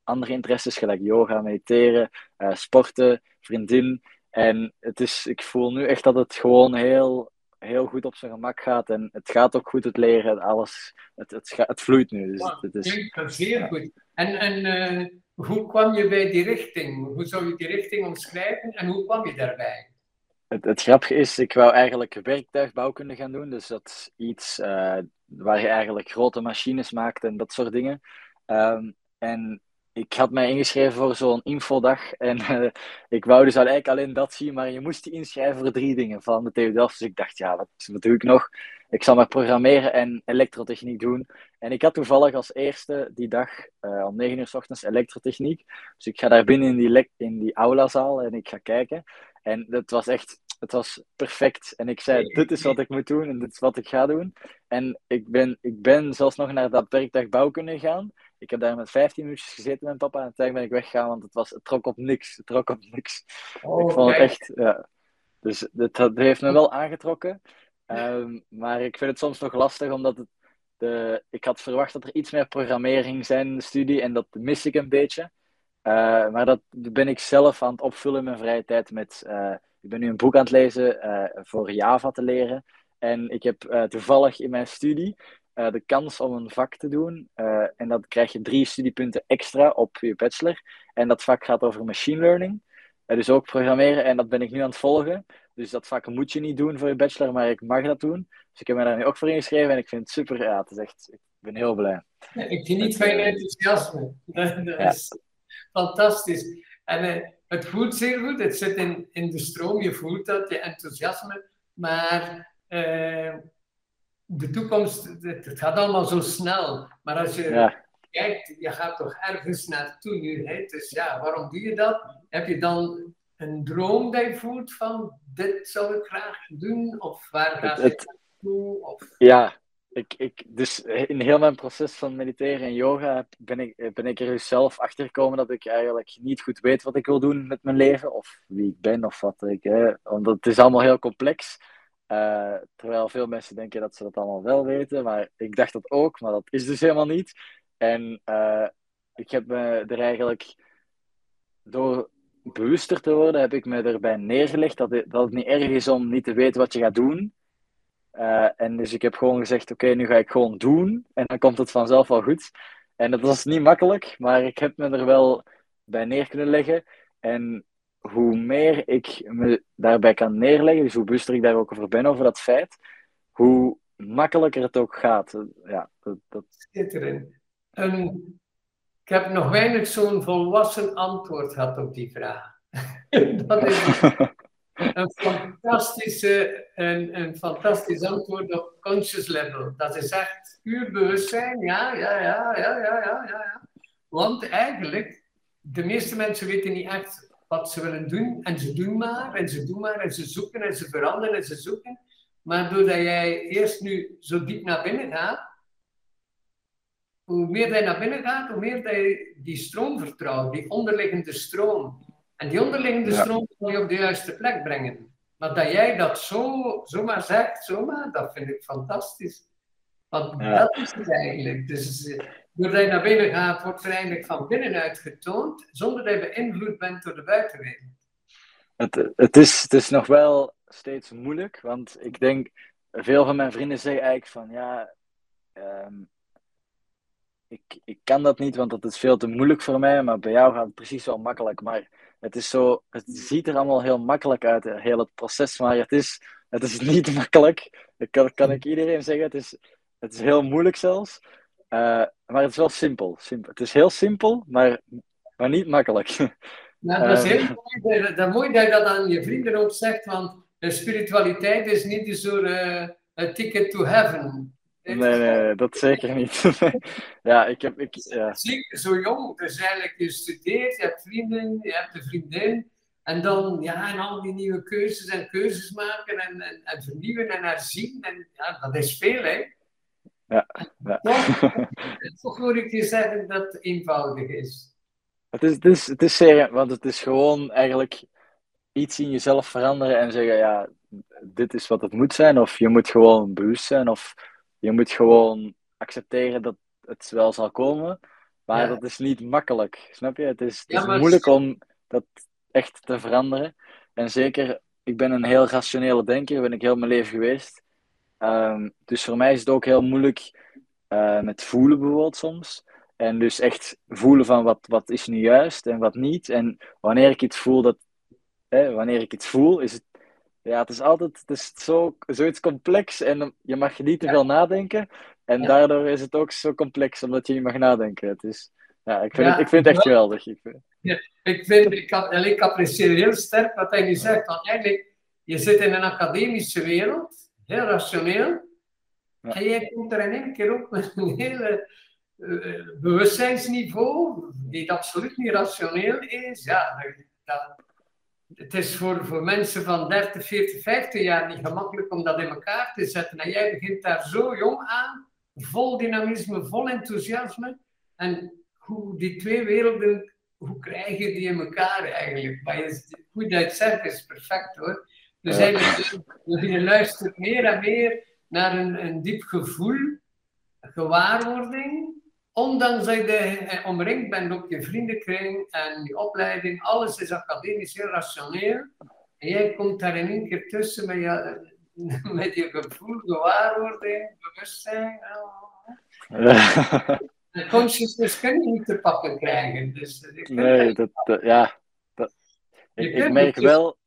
andere interesses, gelijk yoga, mediteren, sporten, vriendin. En het is, ik voel nu echt dat het gewoon heel, heel goed op zijn gemak gaat. En het gaat ook goed, het leren, alles. Het, het, het, vloeit nu. Dus het, het is... Zeer goed. En, en uh, hoe kwam je bij die richting? Hoe zou je die richting omschrijven en hoe kwam je daarbij? Het, het grappige is, ik wou eigenlijk werktuigbouwkunde gaan doen. Dus dat is iets uh, waar je eigenlijk grote machines maakt en dat soort dingen. Um, en ik had mij ingeschreven voor zo'n infodag en uh, ik wou dus eigenlijk alleen dat zien, maar je moest je inschrijven voor drie dingen van de TU Delft. Dus ik dacht, ja, wat, doe ik nog? Ik zal maar programmeren en elektrotechniek doen. En ik had toevallig als eerste die dag uh, om 9 uur s ochtends elektrotechniek. Dus ik ga daar binnen in die, in die aulazaal en ik ga kijken. En dat was echt, het was perfect. En ik zei, dit is wat ik moet doen en dit is wat ik ga doen. En ik ben, ik ben zelfs nog naar dat werkdag bouwkunde gegaan. Ik heb daar met 15 minuutjes gezeten met papa en uiteindelijk ben ik weggegaan, want het, was, het trok op niks. Het trok op niks. Oh, ik vond het kijk. echt, ja. Dus dat, dat heeft me wel aangetrokken. Ehm, maar ik vind het soms nog lastig, omdat het, de, ik had verwacht dat er iets meer programmering zijn in de studie en dat mis ik een beetje. Eh, maar dat ben ik zelf aan het opvullen in mijn vrije tijd met... eh, ik ben nu een boek aan het lezen eh, voor Java te leren. En ik heb toevallig in mijn studie eh, de kans om een vak te doen. eh, en dan krijg je drie studiepunten extra op je bachelor. En dat vak gaat over machine learning. Eh, dus ook programmeren. En dat ben ik nu aan het volgen. Dus dat vak moet je niet doen voor je bachelor, maar ik mag dat doen. Dus ik heb me daar nu ook voor ingeschreven en ik vind het super. Ja, het is echt, ik ben heel blij. Ik geniet van je enthousiasme. Dat, dat Ja. is fantastisch. En het voelt zeer goed. Het zit in, in de stroom. Je voelt dat, je enthousiasme. Maar de toekomst, het, het gaat allemaal zo snel. Maar als je Ja, kijkt, je gaat toch ergens naartoe nu. Hè? Dus ja, waarom doe je dat? Heb je dan een droom dat je voelt van dit zou ik graag doen? Of waar ga het, het, naartoe? Of... Ja, ik, ik, dus in heel mijn proces van mediteren en yoga ben ik, ben ik er dus zelf achter gekomen dat ik eigenlijk niet goed weet wat ik wil doen met mijn leven, of wie ik ben, of wat ik. Hè, omdat het is allemaal heel complex. Eh, terwijl veel mensen denken dat ze dat allemaal wel weten, maar ik dacht dat ook, maar dat is dus helemaal niet. En eh, ik heb me er eigenlijk door bewuster te worden, heb ik me erbij neergelegd dat het, dat het niet erg is om niet te weten wat je gaat doen. Eh, en dus ik heb gewoon gezegd, oké, nu ga ik gewoon doen. En dan komt het vanzelf wel goed. En dat was niet makkelijk, maar ik heb me er wel bij neer kunnen leggen. En hoe meer ik me daarbij kan neerleggen, dus hoe bewuster ik daar ook over ben, over dat feit, hoe makkelijker het ook gaat. Ja, dat, dat... Schitterend. Een- ik heb nog weinig zo'n volwassen antwoord gehad op die vraag. Dat is een, fantastische, een, een fantastisch antwoord op conscious level. Dat is echt puur bewustzijn. Ja, ja, ja, ja, ja, ja. ja. Want eigenlijk, de meeste mensen weten niet echt wat ze willen doen. En ze doen maar, en ze doen maar, en ze zoeken, en ze veranderen, en ze zoeken. Maar doordat jij eerst nu zo diep naar binnen gaat, hoe meer je naar binnen gaat, hoe meer je die stroom vertrouwt, die onderliggende stroom. En die onderliggende Ja. stroom kan je op de juiste plek brengen. Maar dat jij dat zo, zomaar zegt, zomaar, dat vind ik fantastisch. Want Ja. dat is het eigenlijk. Dus eh, doordat je naar binnen gaat, wordt er eigenlijk van binnenuit getoond, zonder dat je beïnvloed bent door de buitenwereld. Het, het, is, het is nog wel steeds moeilijk, want ik denk, veel van mijn vrienden zeggen eigenlijk van, ja, ehm, ik, ik kan dat niet, want dat is veel te moeilijk voor mij, maar bij jou gaat het precies wel makkelijk. Maar het is zo, het ziet er allemaal heel makkelijk uit, heel het proces, maar het is, het is niet makkelijk. Dat kan, kan ik iedereen zeggen, het is, het is heel moeilijk zelfs. Eh, maar het is wel simpel, simpel. Het is heel simpel, maar, maar niet makkelijk. Nou, dat is Ehm. heel mooi, dat, dat, mooi dat je dat aan je vrienden ook zegt, want spiritualiteit is niet een soort eh, een ticket to heaven. Nee, nee, nee, dat zeker niet. ja, ik heb, ik, ja. Zeker zo jong, dus eigenlijk je studeert, je hebt vrienden, je hebt een vriendin, en dan ja, en al die nieuwe keuzes en keuzes maken en, en, en vernieuwen en herzien, en ja, dat is veel, hè. Ja, ja. Toch, hoor ik je zeggen dat het eenvoudig is. Het is, het, is, het is zeer, want het is gewoon eigenlijk iets in jezelf veranderen en zeggen, ja, dit is wat het moet zijn, of je moet gewoon bewust zijn, of je moet gewoon accepteren dat het wel zal komen, maar Ja. dat is niet makkelijk, snap je? Het is, het moeilijk om dat echt te veranderen. En zeker, ik ben een heel rationele denker, ben ik heel mijn leven geweest. Ehm, dus voor mij is het ook heel moeilijk eh, met voelen bijvoorbeeld soms. En dus echt voelen van wat, wat is nu juist en wat niet. En wanneer ik iets voel, dat, hè, wanneer ik iets voel, is het, ja, het is altijd het is zo, zoiets complex en je mag niet te veel nadenken. En Ja. daardoor is het ook zo complex, omdat je niet mag nadenken. Het is, ja, ik vind, Ja, het, ik vind het echt wel. geweldig. Ik vind- Ik, vind, ik, en ik apprecieer heel sterk wat hij nu zegt. Want eigenlijk, je zit in een academische wereld, heel rationeel. Ja. En jij komt er in één keer op met een hele eh, bewustzijnsniveau, die absoluut niet rationeel is. Ja, dat, het is voor, voor mensen van 30, 40, 50 jaar niet gemakkelijk om dat in elkaar te zetten. En jij begint daar zo jong aan, vol dynamisme, vol enthousiasme. En hoe die twee werelden, hoe krijg je die in elkaar eigenlijk? Maar je, hoe dat zegt is perfect hoor. Dus eigenlijk, je luistert meer en meer naar een, een diep gevoel, gewaarwording. Ondanks dat je eh, omringd bent op je vriendenkring en je opleiding, alles is academisch heel rationeel. En jij komt daar in één keer tussen met je, met je gevoel, gewaarwording, bewustzijn. De consciousness kun je niet te pakken krijgen. Dus nee, dat, ja. Dat, ik, ik merk wel,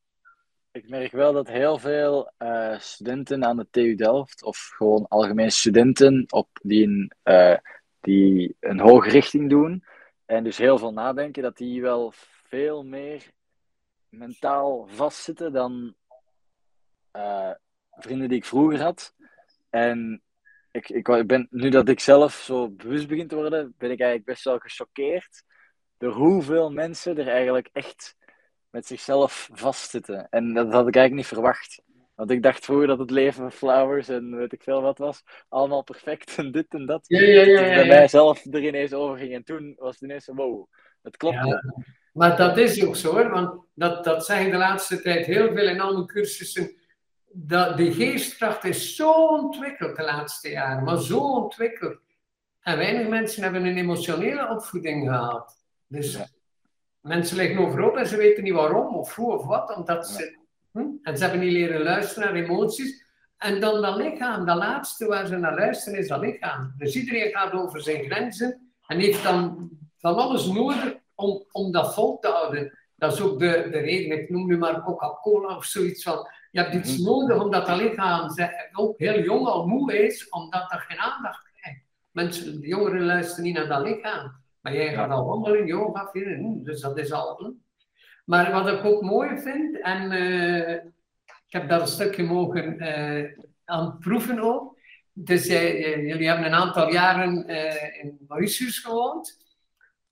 ik merk wel dat heel veel uh, studenten aan de TU Delft, of gewoon algemeen studenten op die een, uh, die een hoge richting doen, en dus heel veel nadenken, dat die wel veel meer mentaal vastzitten dan uh, vrienden die ik vroeger had. En ik, ik ben, nu dat ik zelf zo bewust begin te worden, ben ik eigenlijk best wel gechoqueerd door hoeveel mensen er eigenlijk echt met zichzelf vastzitten. En dat had ik eigenlijk niet verwacht. Want ik dacht vroeger dat het leven van flowers en weet ik veel wat was. Allemaal perfect en dit en dat. Ja, ja, ja, ja, bij mijzelf er ineens over ging. En toen was het ineens wow, het klopt. Maar dat is ook zo hoor. Want dat, dat zeggen de laatste tijd heel veel in al mijn cursussen. Dat, de geestkracht is zo ontwikkeld de laatste jaren. Maar zo ontwikkeld. En weinig mensen hebben een emotionele opvoeding gehad. Dus Mensen liggen overop en ze weten niet waarom of hoe of wat, omdat ze. Hm? En ze hebben niet leren luisteren naar emoties. En dan dat lichaam, dat laatste waar ze naar luisteren, is dat lichaam. Dus iedereen gaat over zijn grenzen en heeft dan van alles nodig om, om dat vol te houden. Dat is ook de, de reden, ik noem nu maar Coca-Cola of zoiets van. Je hebt iets mhm. nodig omdat dat lichaam ook heel jong al moe is, omdat dat geen aandacht krijgt. Mensen, de jongeren luisteren niet naar dat lichaam. Maar jij gaat al wandelen, yoga, vinden, dus dat is al. Maar wat ik ook mooi vind, en uh, ik heb daar een stukje mogen uh, aan proeven ook. Dus uh, jullie hebben een aantal jaren in Mauritius gewoond.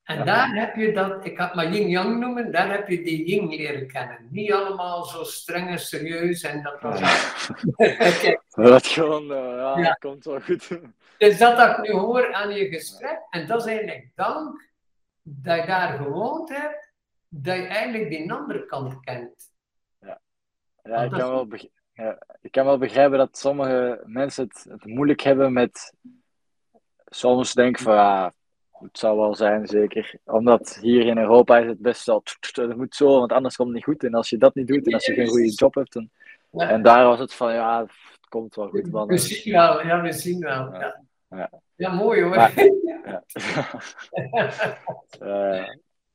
En daar heb je dat, ik had maar yin-yang noemen, daar heb je die yin leren kennen. Niet allemaal zo streng en serieus en dat was... Ja. dat gewoon, ja, ja, komt wel goed. Dus dat dat ik nu hoor aan je gesprek, en dat is eigenlijk dank dat je daar gewoond hebt, dat je eigenlijk die andere kant kent. Ja, ja, ik, kan wel ja ik kan wel begrijpen dat sommige mensen het, het moeilijk hebben met soms denken van ja, het zou wel zijn, zeker. Omdat hier in Europa is het best wel, het moet zo, want anders komt het niet goed. En als je dat niet doet en als je geen goede job hebt, dan... En daar was het van, ja, het komt wel goed. We zien wel, ja, we zien wel. Ja. Ja, ja mooi hoor. Maar, ja. uh,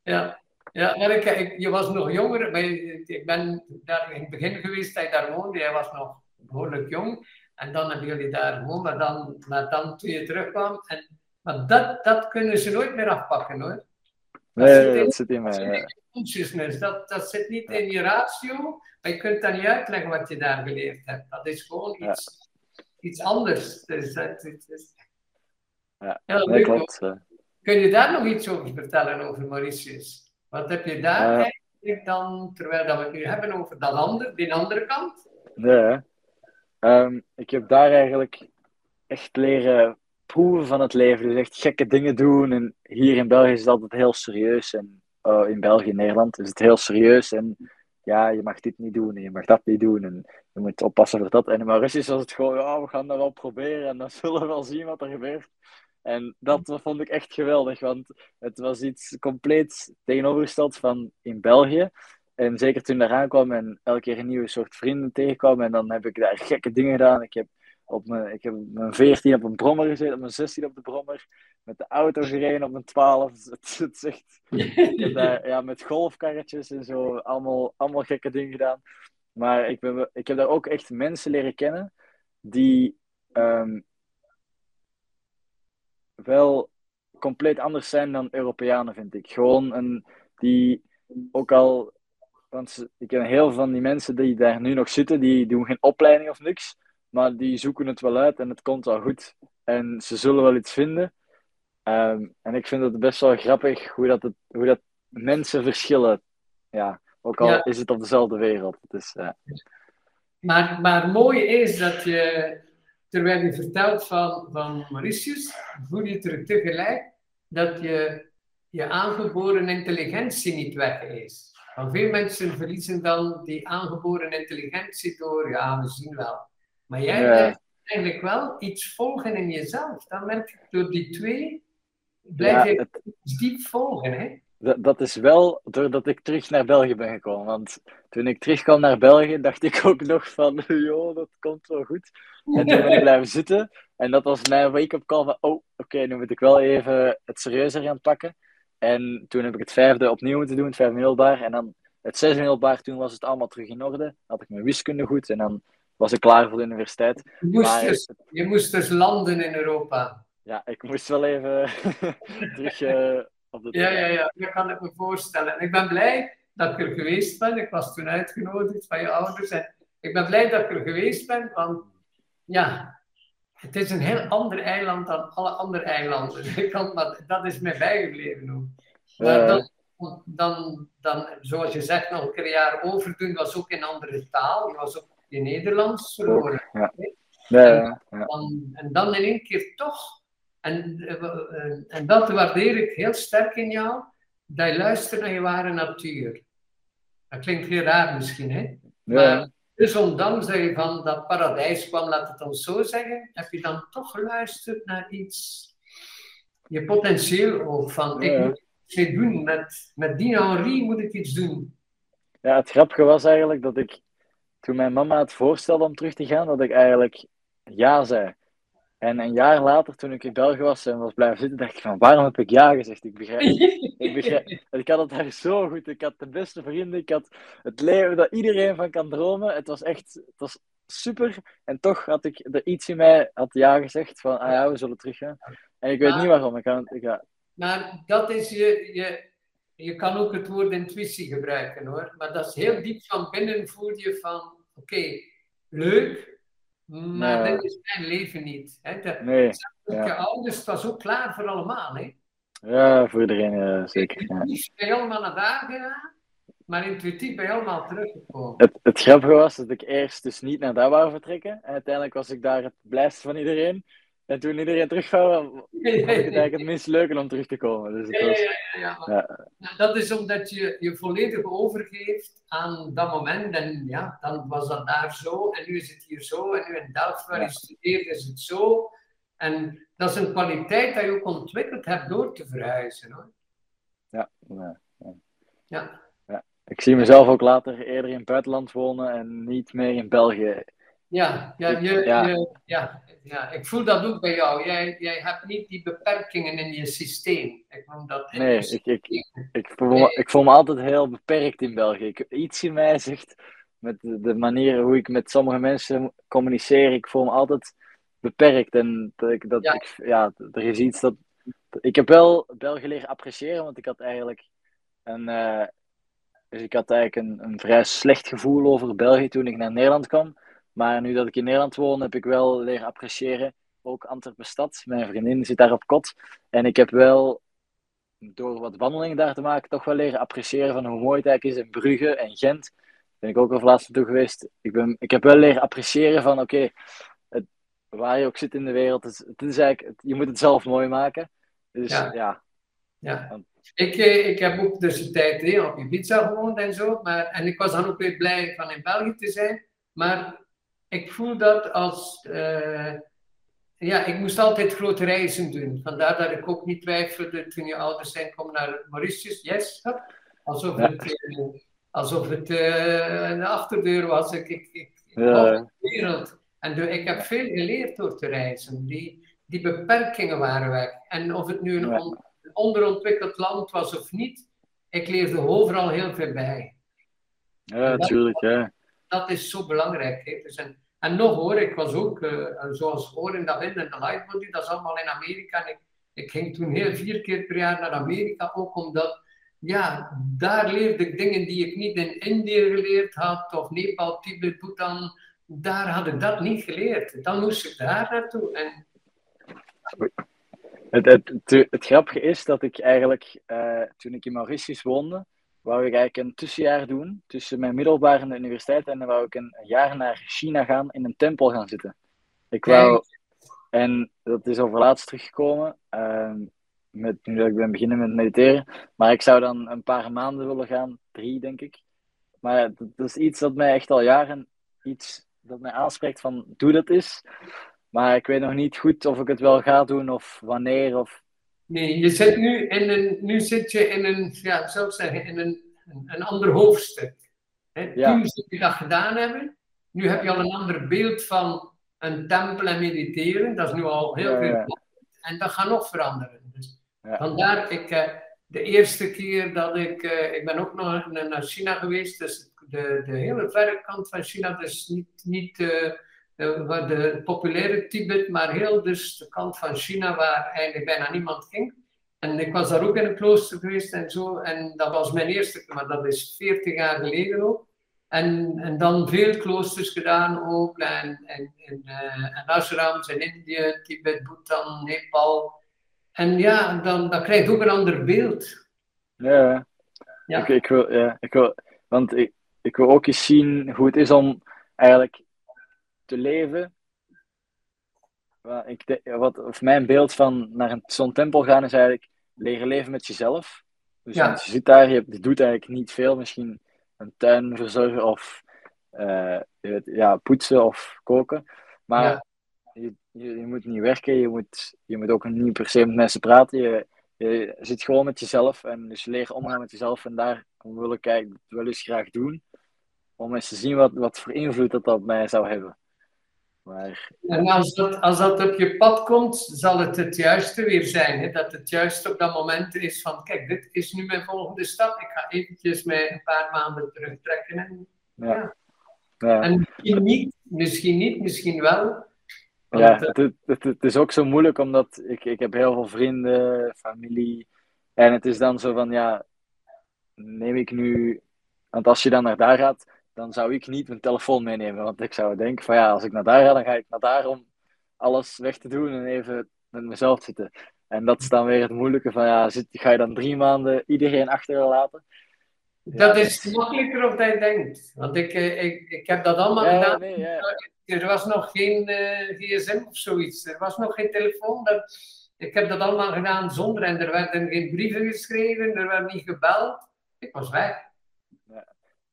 ja. Ja, ik, ik, je was nog jonger. Maar ik ben daar in het begin geweest dat je daar woonde. Jij was nog behoorlijk jong. En dan hebben jullie daar gewoond. Maar dan, maar dan toen je terugkwam. En, maar dat, dat kunnen ze nooit meer afpakken hoor. Dat nee, zit in, dat zit in mij. Consciousness. Dat, dat zit niet in je ratio. Maar je kunt dat niet uitleggen wat je daar geleerd hebt. Dat is gewoon iets, iets anders. Dus, dat, het, het, ja, ja dat klopt. Kun je daar nog iets over vertellen, over Mauritius? Wat heb je daar eigenlijk dan, terwijl dat we het nu hebben over dat andere, die andere kant? Nee, um, ik heb daar eigenlijk echt leren proeven van het leven. Dus echt gekke dingen doen. En hier in België is het altijd heel serieus. En uh, in België en Nederland is het heel serieus. En ja, je mag dit niet doen en je mag dat niet doen. En je moet oppassen voor dat. En in Mauritius was het gewoon, ja, we gaan dat wel proberen. En dan zullen we wel zien wat er gebeurt. En dat vond ik echt geweldig, want het was iets compleet tegenovergesteld van in België. En zeker toen ik daar aankwam en elke keer een nieuwe soort vrienden tegenkwam. En dan heb ik daar gekke dingen gedaan. Ik heb op mijn, ik heb mijn 14 op een brommer gezeten, op mijn 16 op de brommer. Met de auto gereden op mijn 12. Het, het, is echt, ik heb daar ja, met golfkarretjes en zo allemaal, allemaal gekke dingen gedaan. Maar ik, ben, ik heb daar ook echt mensen leren kennen die ehm, wel compleet anders zijn dan Europeanen, vind ik. Gewoon een, die ook al. Want ik ken heel veel van die mensen die daar nu nog zitten, die doen geen opleiding of niks, maar die zoeken het wel uit en het komt wel goed. En ze zullen wel iets vinden. Um, en ik vind het best wel grappig hoe dat, het, hoe dat mensen verschillen. Ja, Ook al Ja. is het op dezelfde wereld. Dus. Maar, maar mooi is dat je, terwijl je vertelt van, van Mauritius, voel je terug tegelijk dat je, je aangeboren intelligentie niet weg is. Want veel mensen verliezen dan die aangeboren intelligentie door, ja, we zien wel. Maar jij Ja. blijft eigenlijk wel iets volgen in jezelf. Dan merk ik, door die twee, blijf Ja, je het- diep volgen. Hè? Dat, dat is wel doordat ik terug naar België ben gekomen. Want toen ik terugkwam naar België, dacht ik ook nog van, joh, dat komt wel goed. En toen ben ik blijven zitten. En dat was mijn wake-up call van, oh, oké, nu moet ik wel even het serieuzer gaan pakken. En toen heb ik het vijfde opnieuw moeten doen, het vijfde middelbaar. En dan het zesde middelbaar, toen was het allemaal terug in orde. Had ik mijn wiskunde goed en dan was ik klaar voor de universiteit. Je moest, Maar dus, je moest dus landen in Europa. ja, ik moest wel even terug eh, op Ja, ja, ja, dat kan ik me voorstellen. En ik ben blij dat ik er geweest ben. Ik was toen uitgenodigd van je ouders. En ik ben blij dat ik er geweest ben, want ja, het is een heel ander eiland dan alle andere eilanden. Ik kan, maar dat is mij bijgebleven ook. Maar Eh, dan, dan, dan, zoals je zegt, nog een keer een jaar overdoen, was ook in andere taal. Je was ook in Nederlands verloren. ja, ja, ja. Dan, en dan in één keer toch, en, eh, en dat waardeer ik heel sterk in jou, dat je luistert naar je ware natuur. Dat klinkt heel raar misschien, hè? ja. Maar dus ondanks dat je van dat paradijs kwam, laat het ons zo zeggen, heb je dan toch geluisterd naar iets, je potentieel ook, van ik moet iets doen, met, met die Henri moet ik iets doen. Ja, het grappige was eigenlijk dat ik, toen mijn mama het voorstelde om terug te gaan, dat ik eigenlijk ja zei. En een jaar later, toen ik in België was en was blijven zitten, dacht ik van, waarom heb ik ja gezegd? Ik begrijp, ik begrijp, ik had het daar zo goed. Ik had de beste vrienden, ik had het leven dat iedereen van kan dromen. Het was echt, het was super. En toch had ik, er iets in mij had ja gezegd van, ah ja, we zullen teruggaan. En ik weet Maar- niet waarom. Ik kan, ik, ja, Maar dat is je, je, je kan ook het woord intuïtie gebruiken hoor. Maar dat is heel diep van binnen voel je van, oké, leuk, maar Ja. dit is mijn leven niet. Hè. De, nee, Je ja. ouders, was ook klaar voor allemaal. Hè. ja, voor iedereen eh, zeker. Ja. Intuïtief ben je allemaal naar daar gegaan, maar intuïtief ben je allemaal teruggekomen. Het, het grappige was dat ik eerst dus niet naar daar wou vertrekken. En uiteindelijk was ik daar het blijste van iedereen. En toen iedereen terugkwam, vond ik het eigenlijk het minst leuke om terug te komen. Dus het Ja, ja, was, ja, ja, ja. Maar ja, Nou, Dat is omdat je je volledig overgeeft aan dat moment. En ja, dan was dat daar zo. En nu is het hier zo. En nu in Delft, waar je studeert, is het zo. En dat is een kwaliteit dat je ook ontwikkeld hebt door te verhuizen. Hoor. ja, ja. Ja. Ik zie mezelf ook later eerder in het buitenland wonen en niet meer in België. Ja, ja, je, Ja. Je, ja, ja, ik voel dat ook bij jou. Jij, jij hebt niet die beperkingen in je systeem. Ik noem dat Nee, ik, ik, ik, voel me, ik voel me altijd heel beperkt in België. Ik, iets in mij zegt, met de, de manier hoe ik met sommige mensen communiceer, ik voel me altijd beperkt. En dat ik, dat Ja. ik, ja, er is iets dat. Ik heb wel België leren appreciëren, want ik had eigenlijk een. eh, dus ik had eigenlijk een, een vrij slecht gevoel over België toen ik naar Nederland kwam. Maar nu dat ik in Nederland woon, heb ik wel leren appreciëren. Ook Antwerpen stad. Mijn vriendin zit daar op kot. En ik heb wel, door wat wandelingen daar te maken, toch wel leren appreciëren van hoe mooi het eigenlijk is in Brugge en Gent. Ben ik ook al laatst naartoe geweest. Ik, ben, ik heb wel leren appreciëren van, oké, waar je ook zit in de wereld, het, het is eigenlijk, het- je moet het zelf mooi maken. Dus Ja. ja, Ja. Ik, eh, ik heb ook dus de tijd hè, op Ibiza gewoond en zo. Maar, en ik was dan ook weer blij van in België te zijn. Maar ik voel dat als... eh, ja, ik moest altijd grote reizen doen. Vandaar dat ik ook niet twijfelde toen je ouders zijn, kom naar Mauritius. Yes. Alsof het, eh, alsof het eh, een achterdeur was. Ik, ik, ik, Ja. de wereld. En de- ik heb veel geleerd door te reizen. Die, die beperkingen waren weg. En of het nu een on- een onderontwikkeld land was of niet, ik leerde overal heel veel bij. ja, natuurlijk. Ja. Dat is zo belangrijk. Hè? Dus en, en nog hoor, ik was ook, eh, zoals in dat wind en de lightbody, dat is allemaal in Amerika. En ik, ik ging toen heel vier keer per jaar naar Amerika, ook omdat, ja, daar leerde ik dingen die ik niet in Indië geleerd had, of Nepal, Tibet, Bhutan. Daar had ik dat niet geleerd. Dan moest ik daar naartoe. En Het, het, het, het grappige is dat ik eigenlijk, eh, toen ik in Mauritius woonde, wou ik eigenlijk een tussenjaar doen tussen mijn middelbare en de universiteit. En dan wou ik een jaar naar China gaan, in een tempel gaan zitten. Ik wou, en dat is over laatst teruggekomen, uh, met, nu dat ik ben beginnen met mediteren. Maar ik zou dan een paar maanden willen gaan, drie denk ik. Maar dat, dat is iets dat mij echt al jaren, iets dat mij aanspreekt van doe dat eens. Maar ik weet nog niet goed of ik het wel ga doen of wanneer. Of... Nee, je zit nu, in een, nu zit je in een, ja, zou ik zeggen, in een, een, ander hoofdstuk. Hè? Ja. Toen zou je dat gedaan hebben. Nu heb je al een ander beeld van een tempel en mediteren. Dat is nu al heel veel. Ja. En dat gaat nog veranderen. Dus vandaar, ik, uh, de eerste keer dat ik, uh, ik ben ook nog naar China geweest, dus de, de hele verre kant van China, dus niet, niet de, de populaire Tibet, maar heel dus de kant van China waar eigenlijk bijna niemand ging. En ik was daar ook in een klooster geweest en zo, en dat was mijn eerste, maar dat is 40 jaar geleden ook. En, en dan veel kloosters gedaan ook, en, en, en, uh, en ashrams in Indië, Tibet, Bhutan, Nepal. En ja, dan, dan krijg je ook een ander beeld. Ja, ja. Ik, ik, wil, ja, ik wil, want ik, ik wil ook eens zien hoe het is om eigenlijk te leven. Ik, wat, of mijn beeld van naar zo'n tempel gaan is eigenlijk leren leven met jezelf. Dus ja. je zit daar, je, je, doet eigenlijk niet veel, misschien een tuin verzorgen of uh, ja, poetsen of koken. Maar ja. je, je, je, moet niet werken, je moet, je moet ook niet per se met mensen praten. Je, je zit gewoon met jezelf en dus leren omgaan met jezelf. En daar wil ik eigenlijk wel eens graag doen om eens te zien wat, wat voor invloed dat op mij zou hebben. Maar, En als dat, als dat op je pad komt, zal het het juiste weer zijn. Hè? Dat het juist op dat moment is van, kijk, dit is nu mijn volgende stap. Ik ga eventjes mij een paar maanden terugtrekken. En, ja. ja. ja. en misschien niet, misschien niet, misschien wel. ja, het, het, het, het, is ook zo moeilijk, omdat ik, ik heb heel veel vrienden, familie. En het is dan zo van, ja, neem ik nu... Want als je dan naar daar gaat, dan zou ik niet mijn telefoon meenemen. Want ik zou denken van ja, als ik naar daar ga, dan ga ik naar daar om alles weg te doen en even met mezelf te zitten. En dat is dan weer het moeilijke van ja, zit, ga je dan drie maanden iedereen achterlaten? Dat is makkelijker of dat je denkt. Want ik, eh, ik, ik heb dat allemaal ja, gedaan. Nee, ja. Er was nog geen uh, eh, gsm of zoiets. Er was nog geen telefoon. Dat, ik heb dat allemaal gedaan zonder. En er werden geen brieven geschreven. Er werd niet gebeld. Ik was weg.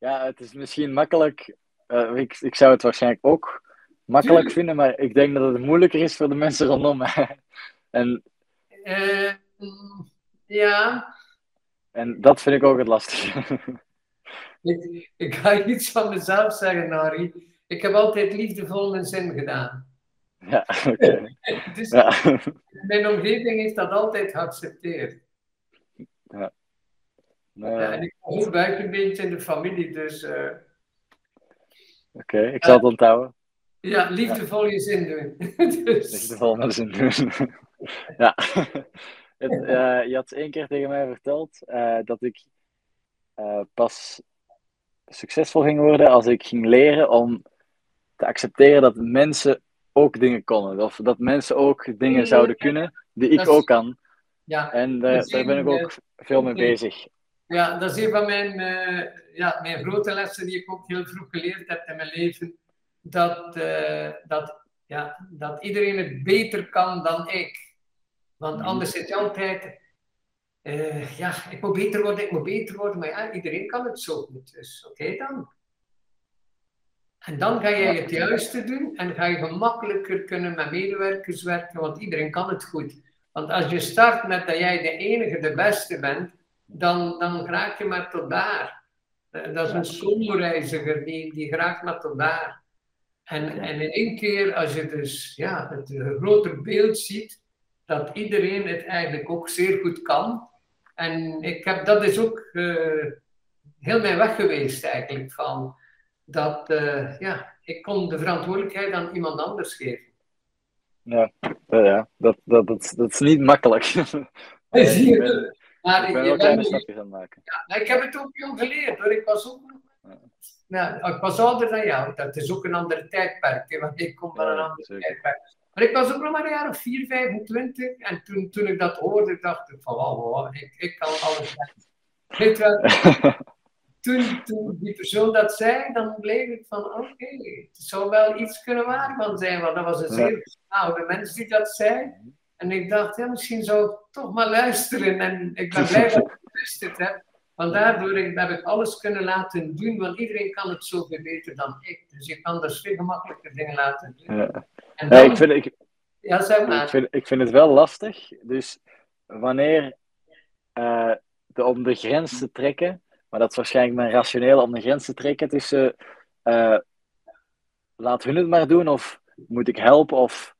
Ja, het is misschien makkelijk. Uh, ik, ik zou het waarschijnlijk ook makkelijk vinden, maar ik denk dat het moeilijker is voor de mensen rondom mij. en, uh, ja. En dat vind ik ook het lastige. ik, ik ga iets van mezelf zeggen, Nari. Ik heb altijd liefdevol mijn zin gedaan. Ja, oké. dus ja. Mijn omgeving heeft dat altijd geaccepteerd. Ja. Ja, en ik was ook buitenbeentje in de familie, dus... Uh... Oké, okay, ik zal het onthouden. Ja, liefdevol je zin doen. dus... Liefdevol mijn zin doen. ja. Het, uh, je had één keer tegen mij verteld uh, dat ik pas succesvol ging worden als ik ging leren om te accepteren dat mensen ook dingen konden. Of dat mensen ook dingen zouden kunnen die ik ook kan. Ja, en daar ben ik ook veel mee bezig. Ja, dat is een van mijn, uh, ja, mijn grote lessen die ik ook heel vroeg geleerd heb in mijn leven. Dat, uh, dat, ja, dat iedereen het beter kan dan ik. Want mhm. anders zit je altijd, uh, ja, ik moet beter worden, ik moet beter worden. Maar ja, iedereen kan het zo goed. Dus oké okay dan. En dan ga je het juiste doen en ga je gemakkelijker kunnen met medewerkers werken, want iedereen kan het goed. Want als je start met dat jij de enige, de beste bent, dan, dan raak je maar tot daar. Eh, dat is een schoolreiziger, die, die raakt maar tot daar. En, en in één keer, als je dus ja, het grotere beeld ziet, dat iedereen het eigenlijk ook zeer goed kan. En ik heb, dat is ook uh, heel mijn weg geweest eigenlijk, van dat uh, ja, ik kon de verantwoordelijkheid aan iemand anders geven. Ja, ja dat, dat, dat, dat is niet makkelijk. Maar ik ben wel kleine stapjes aan maken. Ja, ik heb het ook jong geleerd hoor. Ik was ook ja, ik was ouder dan jou. Dat is ook een ander tijdperk, hè, want ik kom van een ander tijdperk. Maar ik was ook nog maar een jaar of 4, 25. En toen, toen ik dat hoorde, dacht ik van, wow, wow ik, ik kan alles. Toen, toen die persoon dat zei, dan bleef ik van oké, het zou wel iets kunnen waar van zijn, want dat was een zeer oude mens die dat zei. En ik dacht, ja, misschien zou ik toch maar luisteren. En ik ben blij dat ik geluisterd heb. Want daardoor heb ik alles kunnen laten doen, want iedereen kan het zoveel beter dan ik. Dus je kan dus veel gemakkelijker dingen laten doen. Ja. En dan, ja, ik, vind, ik, ja, zeg maar. ik, vind, ik vind het wel lastig. Dus wanneer uh, de, om de grens te trekken, maar dat is waarschijnlijk mijn rationeel om de grens te trekken tussen uh, laat hun het maar doen of moet ik helpen of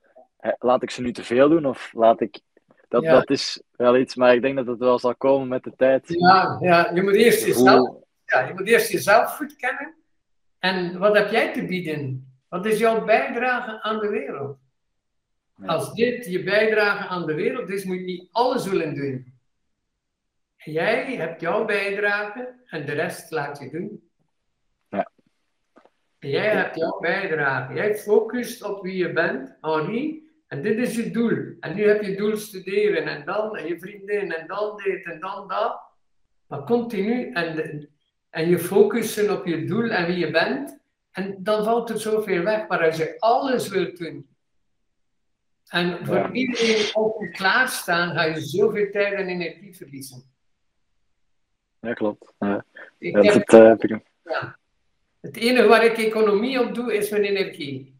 laat ik ze nu te veel doen of laat ik dat, Ja. dat is wel iets, maar ik denk dat het wel zal komen met de tijd. Ja, ja, je moet eerst jezelf, ja, je moet eerst jezelf goed kennen. En wat heb jij te bieden? Wat is jouw bijdrage aan de wereld? Ja. Als dit je bijdrage aan de wereld is, moet je niet alles willen doen. Jij hebt jouw bijdrage en de rest laat je doen. Ja. Jij hebt jouw bijdrage. Jij focust op wie je bent, Henri, en dit is je doel. En nu heb je doel studeren en dan en je vriendin en dan dit en dan dat. Maar continu en, en je focussen op je doel en wie je bent. En dan valt er zoveel weg. Maar als je alles wilt doen. En voor Ja. iedereen altijd klaarstaan, ga je zoveel tijd en energie verliezen. Ja, klopt. Ja. Ik Dat, heb- het, eh, heb ik- ja. Het enige waar ik economie op doe, is mijn energie.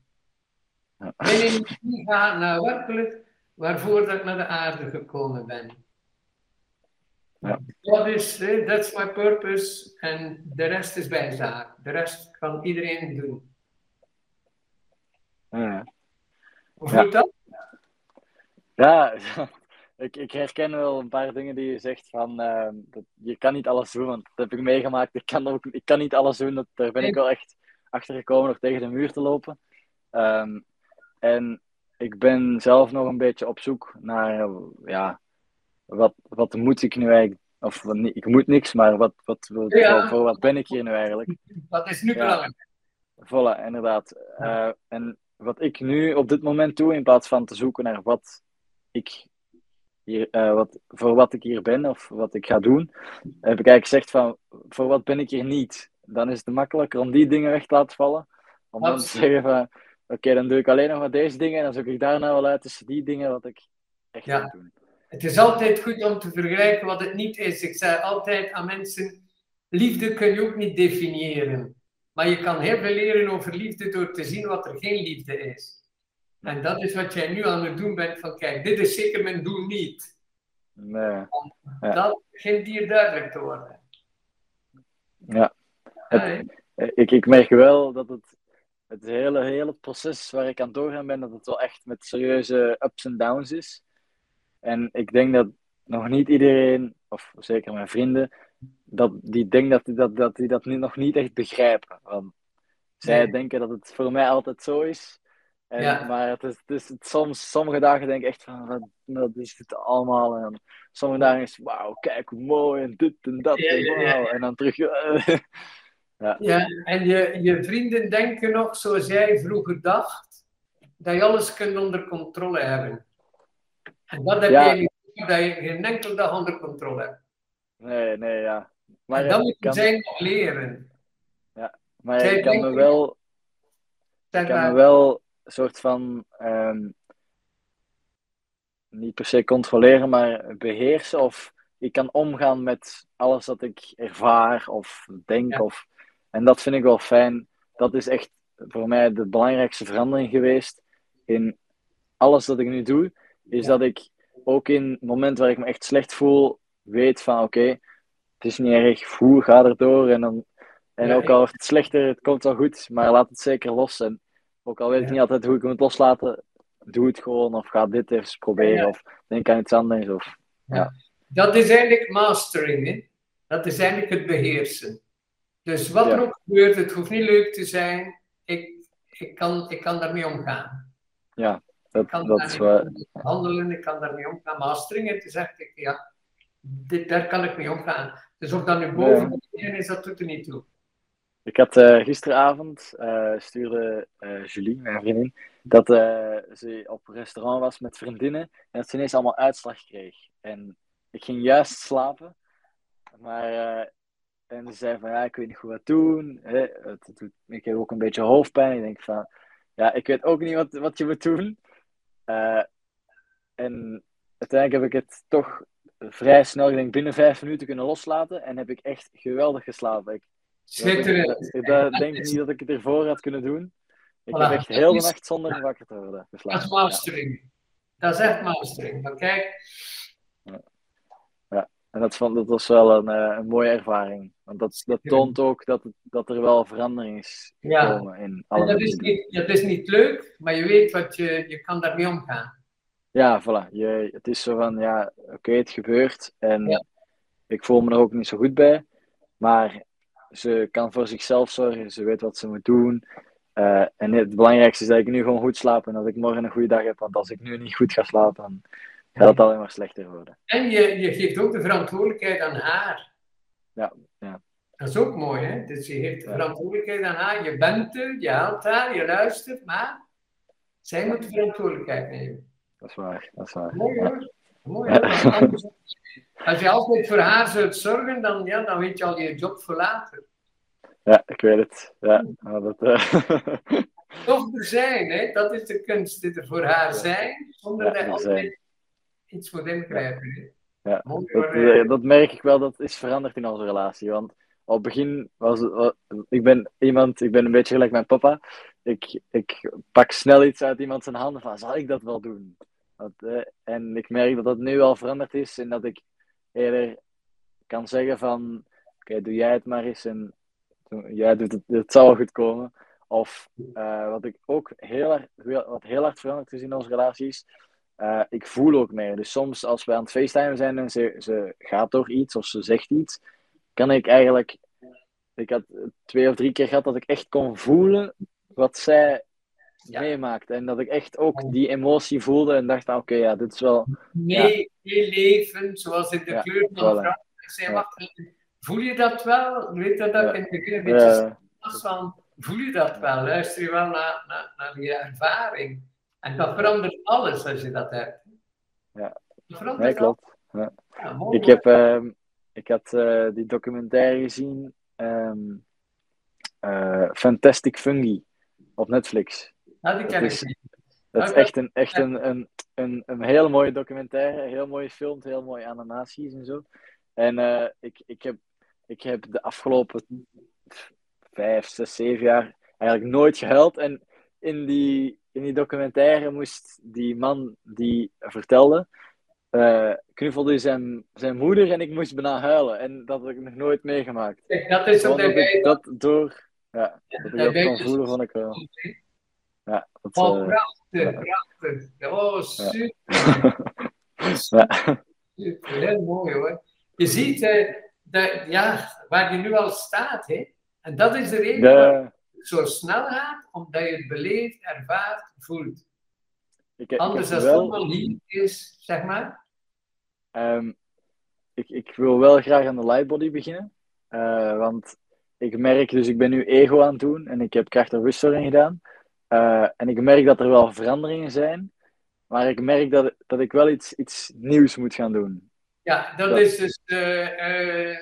Mijn energie gaat naar werkelijk waarvoor dat ik naar de aarde gekomen ben. Ja. Dat is, that's my purpose. En de rest is bijzaak. De rest kan iedereen doen. ja. Hoe Ja. voelt dat? Ja, ik, ik herken wel een paar dingen die je zegt van ehm, dat, je kan niet alles doen, want dat heb ik meegemaakt. Ik kan, ook, ik kan niet alles doen, dat, daar ben ik wel echt achter gekomen nog tegen de muur te lopen. Ehm, en ik ben zelf nog een beetje op zoek naar, ja, wat, wat moet ik nu eigenlijk, of wat ik moet niks, maar wat, wat, wat- Ja. voor, voor wat ben ik hier nu eigenlijk? Dat is nu Ja. belangrijk. Voilà, inderdaad. Eh, en wat ik nu op dit moment doe, in plaats van te zoeken naar wat ik hier, eh, wat, voor wat ik hier ben of wat ik ga doen, heb ik eigenlijk gezegd van voor wat ben ik hier niet. Dan is het makkelijker om die dingen weg te laten vallen. Om dan te zeggen van oké, dan doe ik alleen nog maar deze dingen en dan zoek ik daarna wel uit tussen die dingen wat ik echt Ja. wil doen. Het is altijd goed om te vergelijken wat het niet is. Ik zeg altijd aan mensen: liefde kun je ook niet definiëren. Maar je kan heel veel leren over liefde door te zien wat er geen liefde is. En dat is wat jij nu aan het doen bent: van kijk, dit is zeker mijn doel niet. Nee. Ja. Dat begint hier duidelijk te worden. Ja. Het- ik, ik merk wel dat het, het hele, hele proces waar ik aan doorgaan ben, dat het wel echt met serieuze ups en downs is. En ik denk dat nog niet iedereen, of zeker mijn vrienden, dat die denkt dat die dat, dat, die dat nog niet echt begrijpen. Want zij Nee. denken dat het voor mij altijd zo is. En, Ja. Maar het is, het is het, soms, sommige dagen denk ik echt van, wat, wat is dit allemaal? En sommige dagen is wauw, kijk hoe mooi en dit en dat. Ja, en ja. wauw. En dan terug, Ja, en je, je vrienden denken nog zoals jij vroeger dacht, dat je alles kunt onder controle hebben. En dat heb Ja. jij niet, dat je geen enkel dag onder controle hebt. Nee, nee, ja. Maar en dat moet kan, zij nog leren. maar zij ik kan me wel, ik kan me maar, wel een soort van, ehm, niet per se controleren, maar beheersen. Of ik kan omgaan met alles dat ik ervaar of denk. Ja. Of, en dat vind ik wel fijn. Dat is echt voor mij de belangrijkste verandering geweest in alles dat ik nu doe. Is Ja. dat ik ook in het moment waar ik me echt slecht voel, weet van oké, het is niet erg, voel, ga erdoor. En, dan, en Ja, ook al wordt het slechter, het komt wel goed, maar laat het zeker los. En ook al weet ik Ja. niet altijd hoe ik het moet loslaten, doe het gewoon of ga dit even proberen Ja. of denk aan iets anders. Of, dat is eigenlijk mastering. Hè? Dat is eigenlijk het beheersen. Dus wat er Ja. ook gebeurt, het hoeft niet leuk te zijn. Ik, ik, kan, ik kan daarmee omgaan. dat, Ik kan dat is waar. handelen, ik kan daarmee omgaan. Mastering, het is echt, ik, ja, dit, daar kan ik mee omgaan. Dus of dat nu boven is, dat doet er niet toe. Ik had eh, gisteravond, eh, stuurde eh, Julie, mijn vriendin, dat ze op restaurant was met vriendinnen en dat ze ineens allemaal uitslag kreeg. En ik ging juist slapen, maar uh, en ze zei van ja, ik weet niet goed wat doen. Hè. Het, het, ik heb ook een beetje hoofdpijn. Ik denk van ja, ik weet ook niet wat, wat je moet doen. Uh, en uiteindelijk heb ik het toch vrij snel, ik denk binnen vijf minuten kunnen loslaten. En heb ik echt geweldig geslapen. Ik, Schitterend. Ik, denk niet dat ik het ervoor had kunnen doen. Ik heb echt heel de nacht zonder wakker te worden geslapen. Dat is mastering. Dat is echt mastering. Maar kijk. Ja. ja. En dat, vond, dat was wel een, uh, een mooie ervaring. Want dat, dat toont ook dat, het, dat er wel verandering is gekomen ja. in alle en dat is, niet, dat is niet leuk, maar je weet wat je, je kan daarmee omgaan. Ja, voilà. Je, het is zo van, ja, oké, het gebeurt. En ja. ik voel me er ook niet zo goed bij. Maar ze kan voor zichzelf zorgen. Ze weet wat ze moet doen. Uh, en het belangrijkste is dat ik nu gewoon goed slaap en dat ik morgen een goede dag heb. Want als ik nu niet goed ga slapen, dan gaat het alleen maar slechter worden. En je, je geeft ook de verantwoordelijkheid aan haar. Ja, ja. Dat is ook mooi, hè? Dus je geeft de verantwoordelijkheid aan haar. Je bent er, je helpt haar, je luistert, maar zij moet de verantwoordelijkheid nemen. Dat is waar, dat is waar. Mooi hoor. Mooi hoor. Als je altijd voor haar zult zorgen, dan, ja, dan weet je al je job voor later. Ja, ik weet het. Ja, dat, uh... Toch er zijn, hè? dat is de kunst. Dit er voor haar zijn, zonder ja, dat je iets moet ingrijpen. Ja, dat, uh, dat, merk ik wel, dat is veranderd in onze relatie. Want op het begin was ik ben iemand, ik ben een beetje gelijk mijn papa. Ik, ik pak snel iets uit iemand zijn handen van, zal ik dat wel doen? Dat, uh, en ik merk dat dat nu al veranderd is en dat ik eerder kan zeggen van, oké, okay, doe jij het maar eens en jij doet het, het zal wel goed komen. Of uh, wat ik ook heel hard, wat heel hard veranderd is in onze relaties, uh, ik voel ook meer. Dus soms als we aan het facetimen zijn en ze, ze gaat door iets of ze zegt iets, kan ik eigenlijk, ik had twee of drie keer gehad dat ik echt kon voelen wat zij ja. meemaakt. En dat ik echt ook die emotie voelde en dacht, oké, okay, ja, dit is wel... Nee, ja. leven, zoals in de ja, kleur van voilà. Zei, wacht, voel je dat wel? Weet dat dat in beetje was van, voel je dat wel? Luister je wel naar, naar, naar je ervaring? En dat verandert alles als je dat hebt. Ja, dat nee, klopt. Ja. ik, heb, uh, ik had uh, die documentaire gezien, um, uh, Fantastic Fungi, op Netflix. Nou, die ken dat is, dat is echt, een, echt een, een, een, een hele mooie documentaire, heel mooi gefilmd, heel mooie animaties en zo. En uh, ik, ik, heb, ik heb de afgelopen vijf, zes, zeven jaar eigenlijk nooit gehuild. En in die, in die documentaire moest die man die vertelde, uh, knuffelde zijn, zijn moeder en ik moest bijna huilen. En dat heb ik nog nooit meegemaakt. Dat is ook dat, ik dat door, ja, dat ik dat kan voelen, vond ik wel. Ja, dat, oh, uh, prachtig, ja. prachtig. Oh, super. Ja. super, heel mooi hoor. Je ziet dat, ja, waar je nu al staat, hè? en dat is de reden de... zo snel gaat, omdat je het beleeft, ervaart, voelt. Ik, Anders ik als wel... het wel hier is, zeg maar. Um, ik, ik wil wel graag aan de lightbody beginnen. Uh, want ik merk, dus ik ben nu ego aan het doen en ik heb kracht- en ruststoring gedaan. Uh, en ik merk dat er wel veranderingen zijn. Maar ik merk dat, dat ik wel iets, iets nieuws moet gaan doen. Ja, dat, dat... is dus. Uh,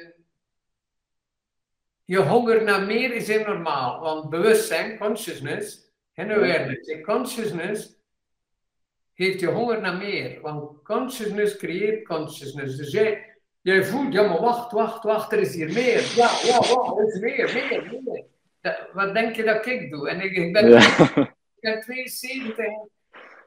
je honger naar meer is heel normaal. Want bewustzijn, consciousness, en awareness. En consciousness heeft je honger naar meer. Want consciousness creëert consciousness. Dus jij, jij voelt, ja maar wacht, wacht, wacht, er is hier meer. Ja, ja, wacht, er is meer, meer, meer. Dat, wat denk je dat ik doe? En ik, ik ben, Ja. ik ben 72.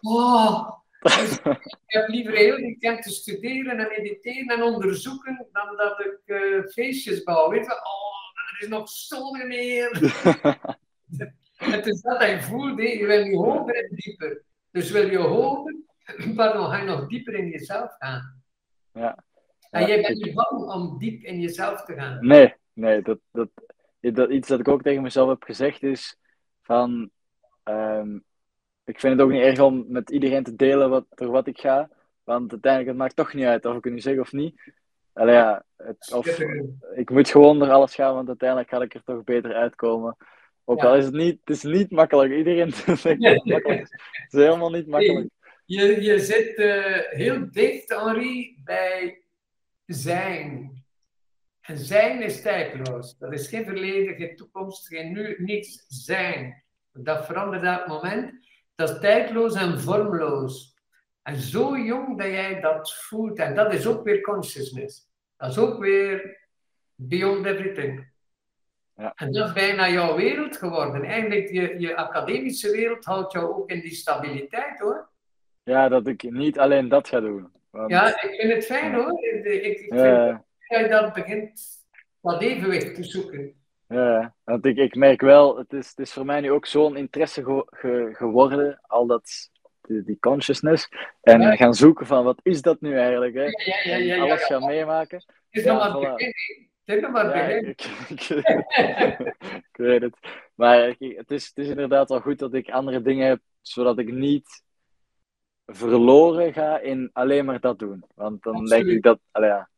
Oh, dus ik heb liever heel weekend te studeren en mediteren en onderzoeken dan dat ik eh, feestjes bouw. Weet je, oh, is nog zoveel meer. Het is dat hij voelt, hè. je wil nu hoger en dieper. Dus wil je hoger, pardon, ga je nog dieper in jezelf gaan. Ja. En Ja, jij bent niet bang om diep in jezelf te gaan. Nee, nee, dat, dat, dat, iets dat ik ook tegen mezelf heb gezegd is van, ehm, ik vind het ook niet erg om met iedereen te delen wat, door wat ik ga, want uiteindelijk het maakt toch niet uit of ik het nu zeg of niet. Allee, ja, het, of, ik moet gewoon door alles gaan, want uiteindelijk ga ik er toch beter uitkomen. Ook al is het niet, het is niet makkelijk. Iedereen zegt dat het makkelijk is. Het is helemaal niet makkelijk. Je, je zit eh, heel dicht, Henri, bij zijn. En zijn is tijdloos. Dat is geen verleden, geen toekomst, geen nu, niets zijn. Dat verandert elk moment. Dat is tijdloos en vormloos. En zo jong dat jij dat voelt, en dat is ook weer consciousness. Dat is ook weer beyond everything. Ja. En dat is bijna jouw wereld geworden. Eigenlijk, je, je academische wereld houdt jou ook in die stabiliteit hoor. Ja, dat ik niet alleen dat ga doen. Want, Ja, ik vind het fijn hoor. Ik, ik, ik vind dat je dat begint dat evenwicht te zoeken. ja, want ik, ik merk wel, het is, het is voor mij nu ook zo'n interesse ge- ge- geworden, al dat, die, die consciousness. En Ja. gaan zoeken van, wat is dat nu eigenlijk? Hè? Ja, ja, En alles gaan meemaken. Het is nog maar het begin. Het is nog maar het begin. ik, ik, ik weet het. Maar het is, het is inderdaad wel goed dat ik andere dingen heb, zodat ik niet verloren ga in alleen maar dat doen. Want dan denk ik dat, ja,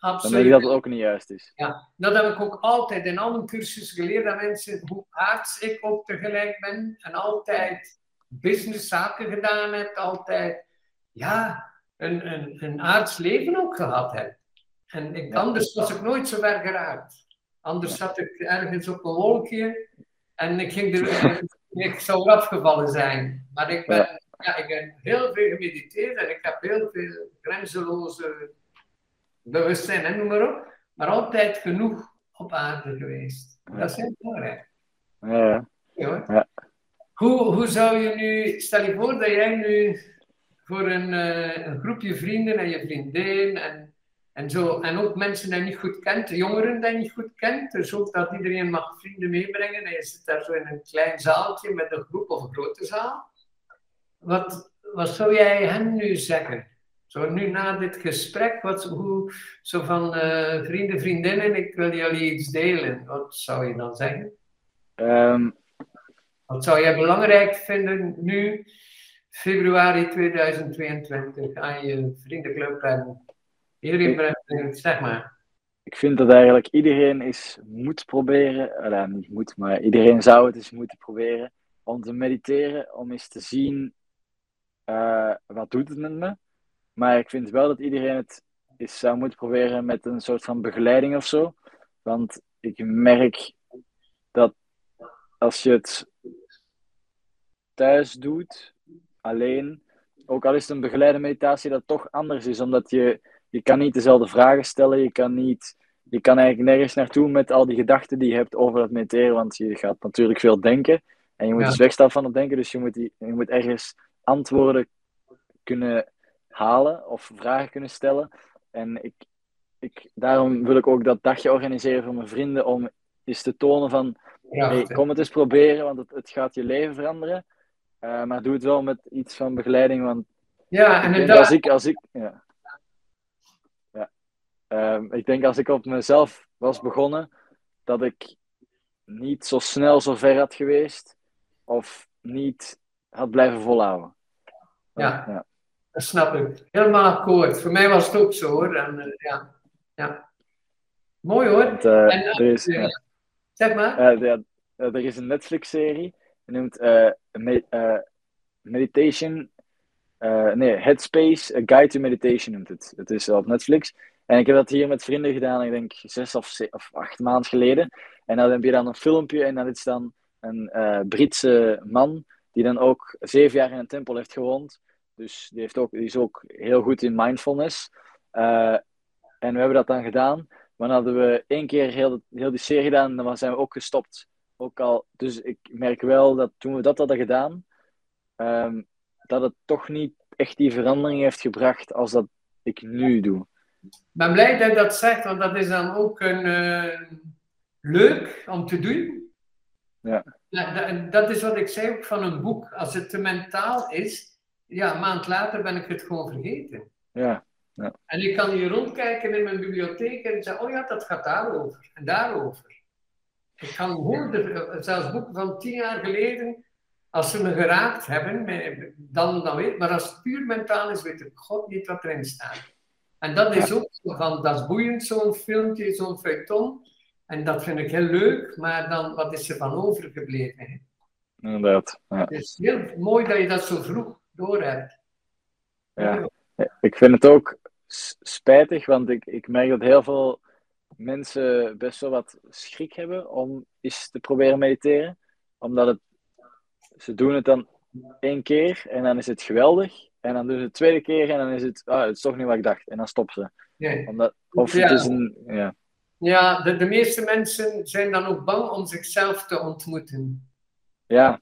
dan denk ik dat het ook niet juist is. Ja, dat heb ik ook altijd in al mijn cursussen geleerd aan mensen, hoe aards ik ook tegelijk ben en altijd businesszaken gedaan heb, altijd ja, een, een, een aards leven ook gehad heb. En ik, anders was ik nooit zo ver geraakt. Anders zat ik ergens op een wolkje en ik, ging er, ik zou afgevallen zijn. Maar ik ben, ja. ik heb heel veel gemediteerd en ik heb heel veel grenzeloze bewustzijn en noem maar op. Maar altijd genoeg op aarde geweest. Dat is heel belangrijk. Ja. Hoe, hoe zou je nu, stel je voor dat jij nu voor een, eh, een groepje vrienden en je vriendin en, en zo, en ook mensen die je niet goed kent, jongeren die je niet goed kent, dus ook dat iedereen mag vrienden meebrengen en je zit daar zo in een klein zaaltje met een groep of een grote zaal. Wat, wat zou jij hen nu zeggen? Zo nu na dit gesprek, wat, hoe, zo van eh, vrienden, vriendinnen, ik wil jullie iets delen. Wat zou je dan zeggen? Ehm, Wat zou jij belangrijk vinden nu, februari 2022, aan je vriendenclub en iedereen brengt, zeg maar. ik vind dat eigenlijk iedereen eens moet proberen, allee, niet moet, maar iedereen zou het eens moeten proberen om te mediteren, om eens te zien eh, wat doet het met me. Maar ik vind wel dat iedereen het eens zou moeten proberen met een soort van begeleiding of zo. Want ik merk dat als je het thuis doet, alleen, ook al is het een begeleide meditatie, dat toch anders is, omdat je, je kan niet dezelfde vragen stellen, je kan niet, je kan eigenlijk nergens naartoe met al die gedachten die je hebt over het mediteren, want je gaat natuurlijk veel denken en je moet Ja. dus wegstappen van het denken, dus je moet, die, je moet ergens antwoorden kunnen halen of vragen kunnen stellen. En ik, ik, daarom wil ik ook dat dagje organiseren voor mijn vrienden om eens te tonen van Hey, Prachtig. kom het eens proberen, want het, het gaat je leven veranderen. Eh, maar doe het wel met iets van begeleiding, want Ja, en ik denk als ik, als ik, ja. Ja. Ehm, ik denk als ik op mezelf was begonnen, dat ik niet zo snel zo ver had geweest, of niet had blijven volhouden. Ja. ja. dat snap ik. Helemaal akkoord. Voor mij was het ook zo hoor. En, eh, ja. ja. Mooi hoor. Eh, En, er, is. Zeg maar. Ja, er is een Netflix-serie, noemt eh, eh, Meditation, eh, nee, Headspace, A Guide to Meditation noemt het. Het is op Netflix. En ik heb dat hier met vrienden gedaan, ik denk zes of, of acht maanden geleden. En dan heb je dan een filmpje en dan is dan een Britse man, die dan ook zeven jaar in een tempel heeft gewoond. Dus die, heeft ook, die is ook heel goed in mindfulness. En we hebben dat dan gedaan. Maar dan hadden we één keer heel, heel die serie gedaan en dan zijn we ook gestopt. Ook al, dus ik merk wel dat toen we dat hadden gedaan, ehm, dat het toch niet echt die verandering heeft gebracht als dat ik nu doe. Ik ben blij dat je dat zegt, want dat is dan ook een, eh, leuk om te doen. Ja. Ja, dat, dat is wat ik zei ook van een boek. Als het te mentaal is, ja, een maand later ben ik het gewoon vergeten. Ja, En ik kan hier rondkijken in mijn bibliotheek en zeggen, oh ja, dat gaat daarover en daarover. Ik kan honderden, zelfs boeken van tien jaar geleden, als ze me geraakt hebben, dan, dan weet Maar als het puur mentaal is, weet ik god niet wat erin staat. En dat is ook zo van, dat is boeiend, zo'n filmpje, zo'n feuilleton. En dat vind ik heel leuk, maar dan, wat is er van overgebleven? hè? inderdaad. Ja. Het is heel mooi dat je dat zo vroeg door hebt. Ja. Ik vind het ook spijtig, want ik, ik merk dat heel veel mensen best wel wat schrik hebben om eens te proberen mediteren. Omdat het, ze doen het dan één keer en dan is het geweldig. En dan doen ze het tweede keer en dan is het, ah, het is toch niet wat ik dacht. En dan stoppen ze. Nee. Omdat, of Ja. het is een, ja. Ja, de, de meeste mensen zijn dan ook bang om zichzelf te ontmoeten. Ja,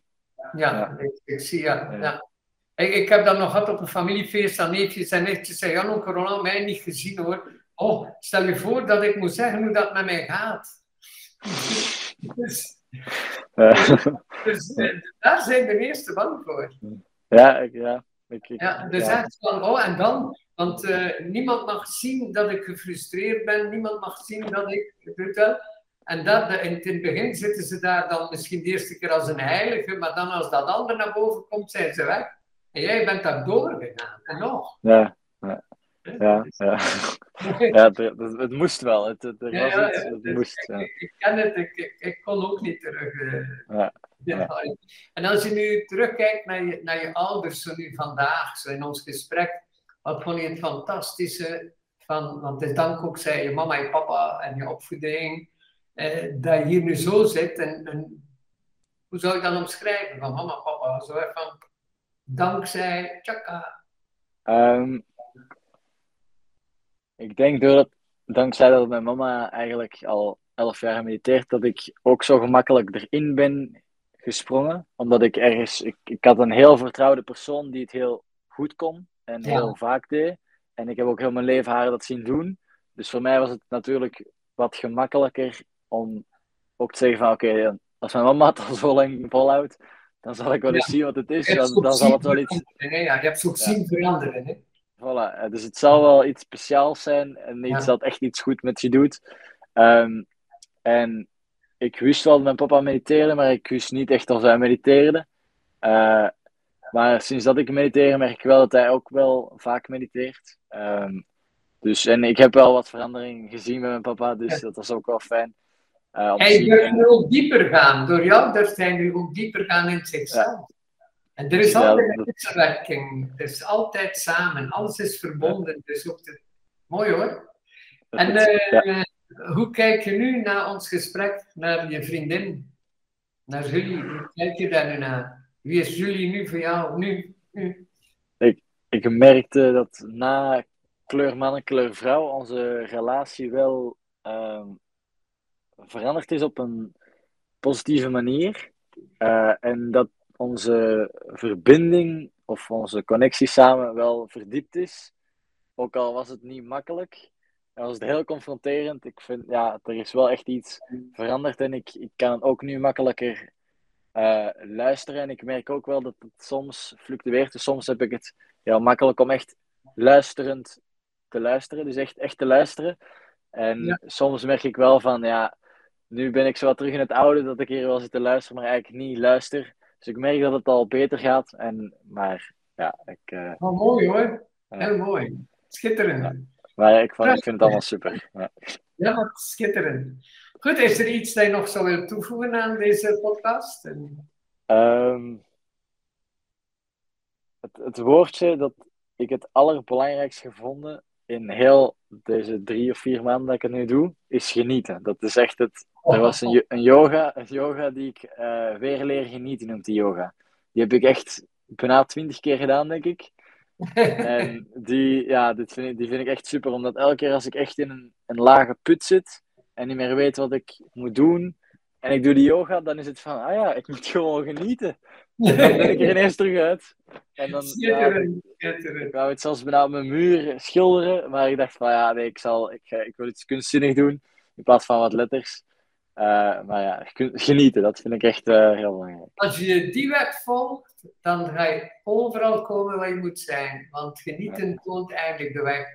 Ja, Ja. Ik, ik zie ja. Ja. ja. Ik, ik heb dat nog gehad op een familiefeest aan neefjes en nichtjes. Zei, Jan, onkel Roland, mij niet gezien hoor. Oh, stel je voor dat ik moet zeggen hoe dat met mij gaat. Dus, eh, dus eh, daar zijn de meeste bang voor. ja, ik, ja. Ik, ik- Ja, dus ja. echt van, oh, en dan, want eh, niemand mag zien dat ik gefrustreerd ben, niemand mag zien dat ik. En dat, in het begin zitten ze daar dan misschien de eerste keer als een heilige, maar dan als dat ander naar boven komt, zijn ze weg. En jij bent daar doorgegaan, en nog. Ja, ja, ja. ja. het, het, moest wel. Het, het, er was ja, iets, ja, het dus moest. ik, Ja. ik, ken het, ik, ik, kon ook niet terug. eh, Ja. En als je nu terugkijkt naar je, naar je ouders, zo nu vandaag, zo in ons gesprek, wat vond je het fantastische van, want het dank ook, zei je mama en papa en je opvoeding, eh, dat je hier nu zo zit. En, en hoe zou ik dat omschrijven? Van mama, papa, zo van dankzij, tjaka. Ehm, ik denk doordat, dankzij dat mijn mama eigenlijk al elf jaar mediteert, dat ik ook zo gemakkelijk erin ben gesprongen. Omdat ik ergens, ik, ik had een heel vertrouwde persoon die het heel goed kon en Ja. heel vaak deed. En ik heb ook heel mijn leven haar dat zien doen. Dus voor mij was het natuurlijk wat gemakkelijker om ook te zeggen van oké, als mijn mama het al zo lang volhoudt, dan zal ik wel eens zien wat het is. Dan, dan zal het wel iets. Ja, je hebt Ja. zien veranderen. Hè? Voilà, eh, dus het zal wel iets speciaals zijn en iets Ja. dat echt iets goed met je doet. Ehm, en ik wist wel dat mijn papa mediteerde, maar ik wist niet echt of hij mediteerde. Eh, maar sinds dat ik mediteer, merk ik wel dat hij ook wel vaak mediteert. Ehm, dus, en ik heb wel wat verandering gezien met mijn papa, dus Ja. dat was ook wel fijn. te Hij nu ook dieper gaan. Door jou durft hij nu ook dieper gaan in zichzelf. En er is altijd een wisselwerking. Het is altijd samen. Alles is verbonden. Dus ook de... Mooi hoor. En eh, ja. hoe kijk je nu naar ons gesprek, naar je vriendin? Naar Julie? Hoe kijk je daar nu naar? Wie is Julie nu voor jou? Nu? nu? ik merkte dat na kleur man en kleur vrouw onze relatie wel ehm, veranderd is op een positieve manier. Eh, en dat onze verbinding of onze connectie samen wel verdiept is. Ook al was het niet makkelijk. En was het heel confronterend. Ik vind, ja, er is wel echt iets veranderd en ik, ik kan ook nu makkelijker eh, luisteren. En ik merk ook wel dat het soms fluctueert. Dus soms heb ik het heel makkelijk om echt luisterend te luisteren. Dus echt, echt te luisteren. En Ja. soms merk ik wel van, ja, nu ben ik zo wat terug in het oude, dat ik hier wel zit te luisteren, maar eigenlijk niet luister. Dus ik merk dat het al beter gaat. En, maar ja, ik, Oh, mooi hoor. Heel mooi. Schitterend. maar ik, vond- ik vind het allemaal super. Ja. Ja, wat schitterend. Goed, is er iets dat je nog zou willen toevoegen aan deze podcast? En- Ehm, het, het woordje dat ik het allerbelangrijkst gevonden in heel deze drie of vier maanden dat ik het nu doe, is genieten. Dat is echt het. Er was een, yo- een yoga, een yoga die ik eh, weer leren genieten noemt die yoga. Die heb ik echt bijna twintig keer gedaan, denk ik. En die, ja, dit vind ik, die vind ik echt super, omdat elke keer als ik echt in een, een lage put zit en niet meer weet wat ik moet doen, en ik doe die yoga, dan is het van, ah ja, ik moet gewoon genieten. En dan ben ik er ineens terug uit. En dan ja, ik wou het zelfs bijna op mijn muur schilderen, maar ik dacht van, ja, nee, ik, zal, ik, ga- ik wil iets kunstzinnig doen, in plaats van wat letters. Eh, maar ja, genieten, dat vind ik echt eh, heel belangrijk. Als je die wet volgt, dan ga je overal komen waar je moet zijn. Want genieten toont eigenlijk de weg.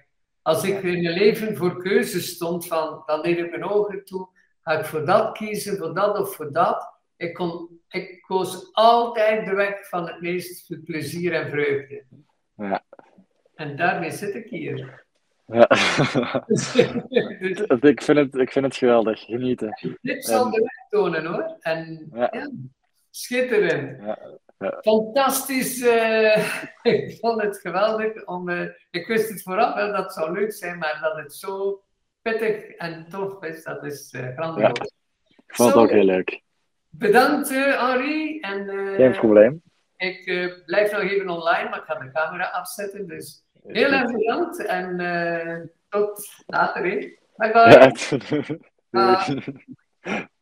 Als ik in mijn leven voor keuze stond, van, dan deed ik mijn ogen toe. Ga ik voor dat kiezen, voor dat of voor dat? Ik, kon, ik koos altijd de weg van het meest plezier en vreugde. Ja. En daarmee zit ik hier. Ja. Dus ik, vind het, ik vind het geweldig, genieten. dit tips zal de weg tonen hoor. En ja. schitterend. Ja. Fantastisch. Eh, ik vond het geweldig. Om, eh, ik wist het vooraf wel dat het zou leuk zijn, maar dat het zo pittig en tof is, dat is uh, grandioos. Ja. Ik vond het ook heel leuk. Bedankt Henri. En, Geen probleem. Ik blijf nog even online, maar ik ga de camera afzetten. Dus Heel erg bedankt en uh, tot later. Hè. Bye bye. Ah.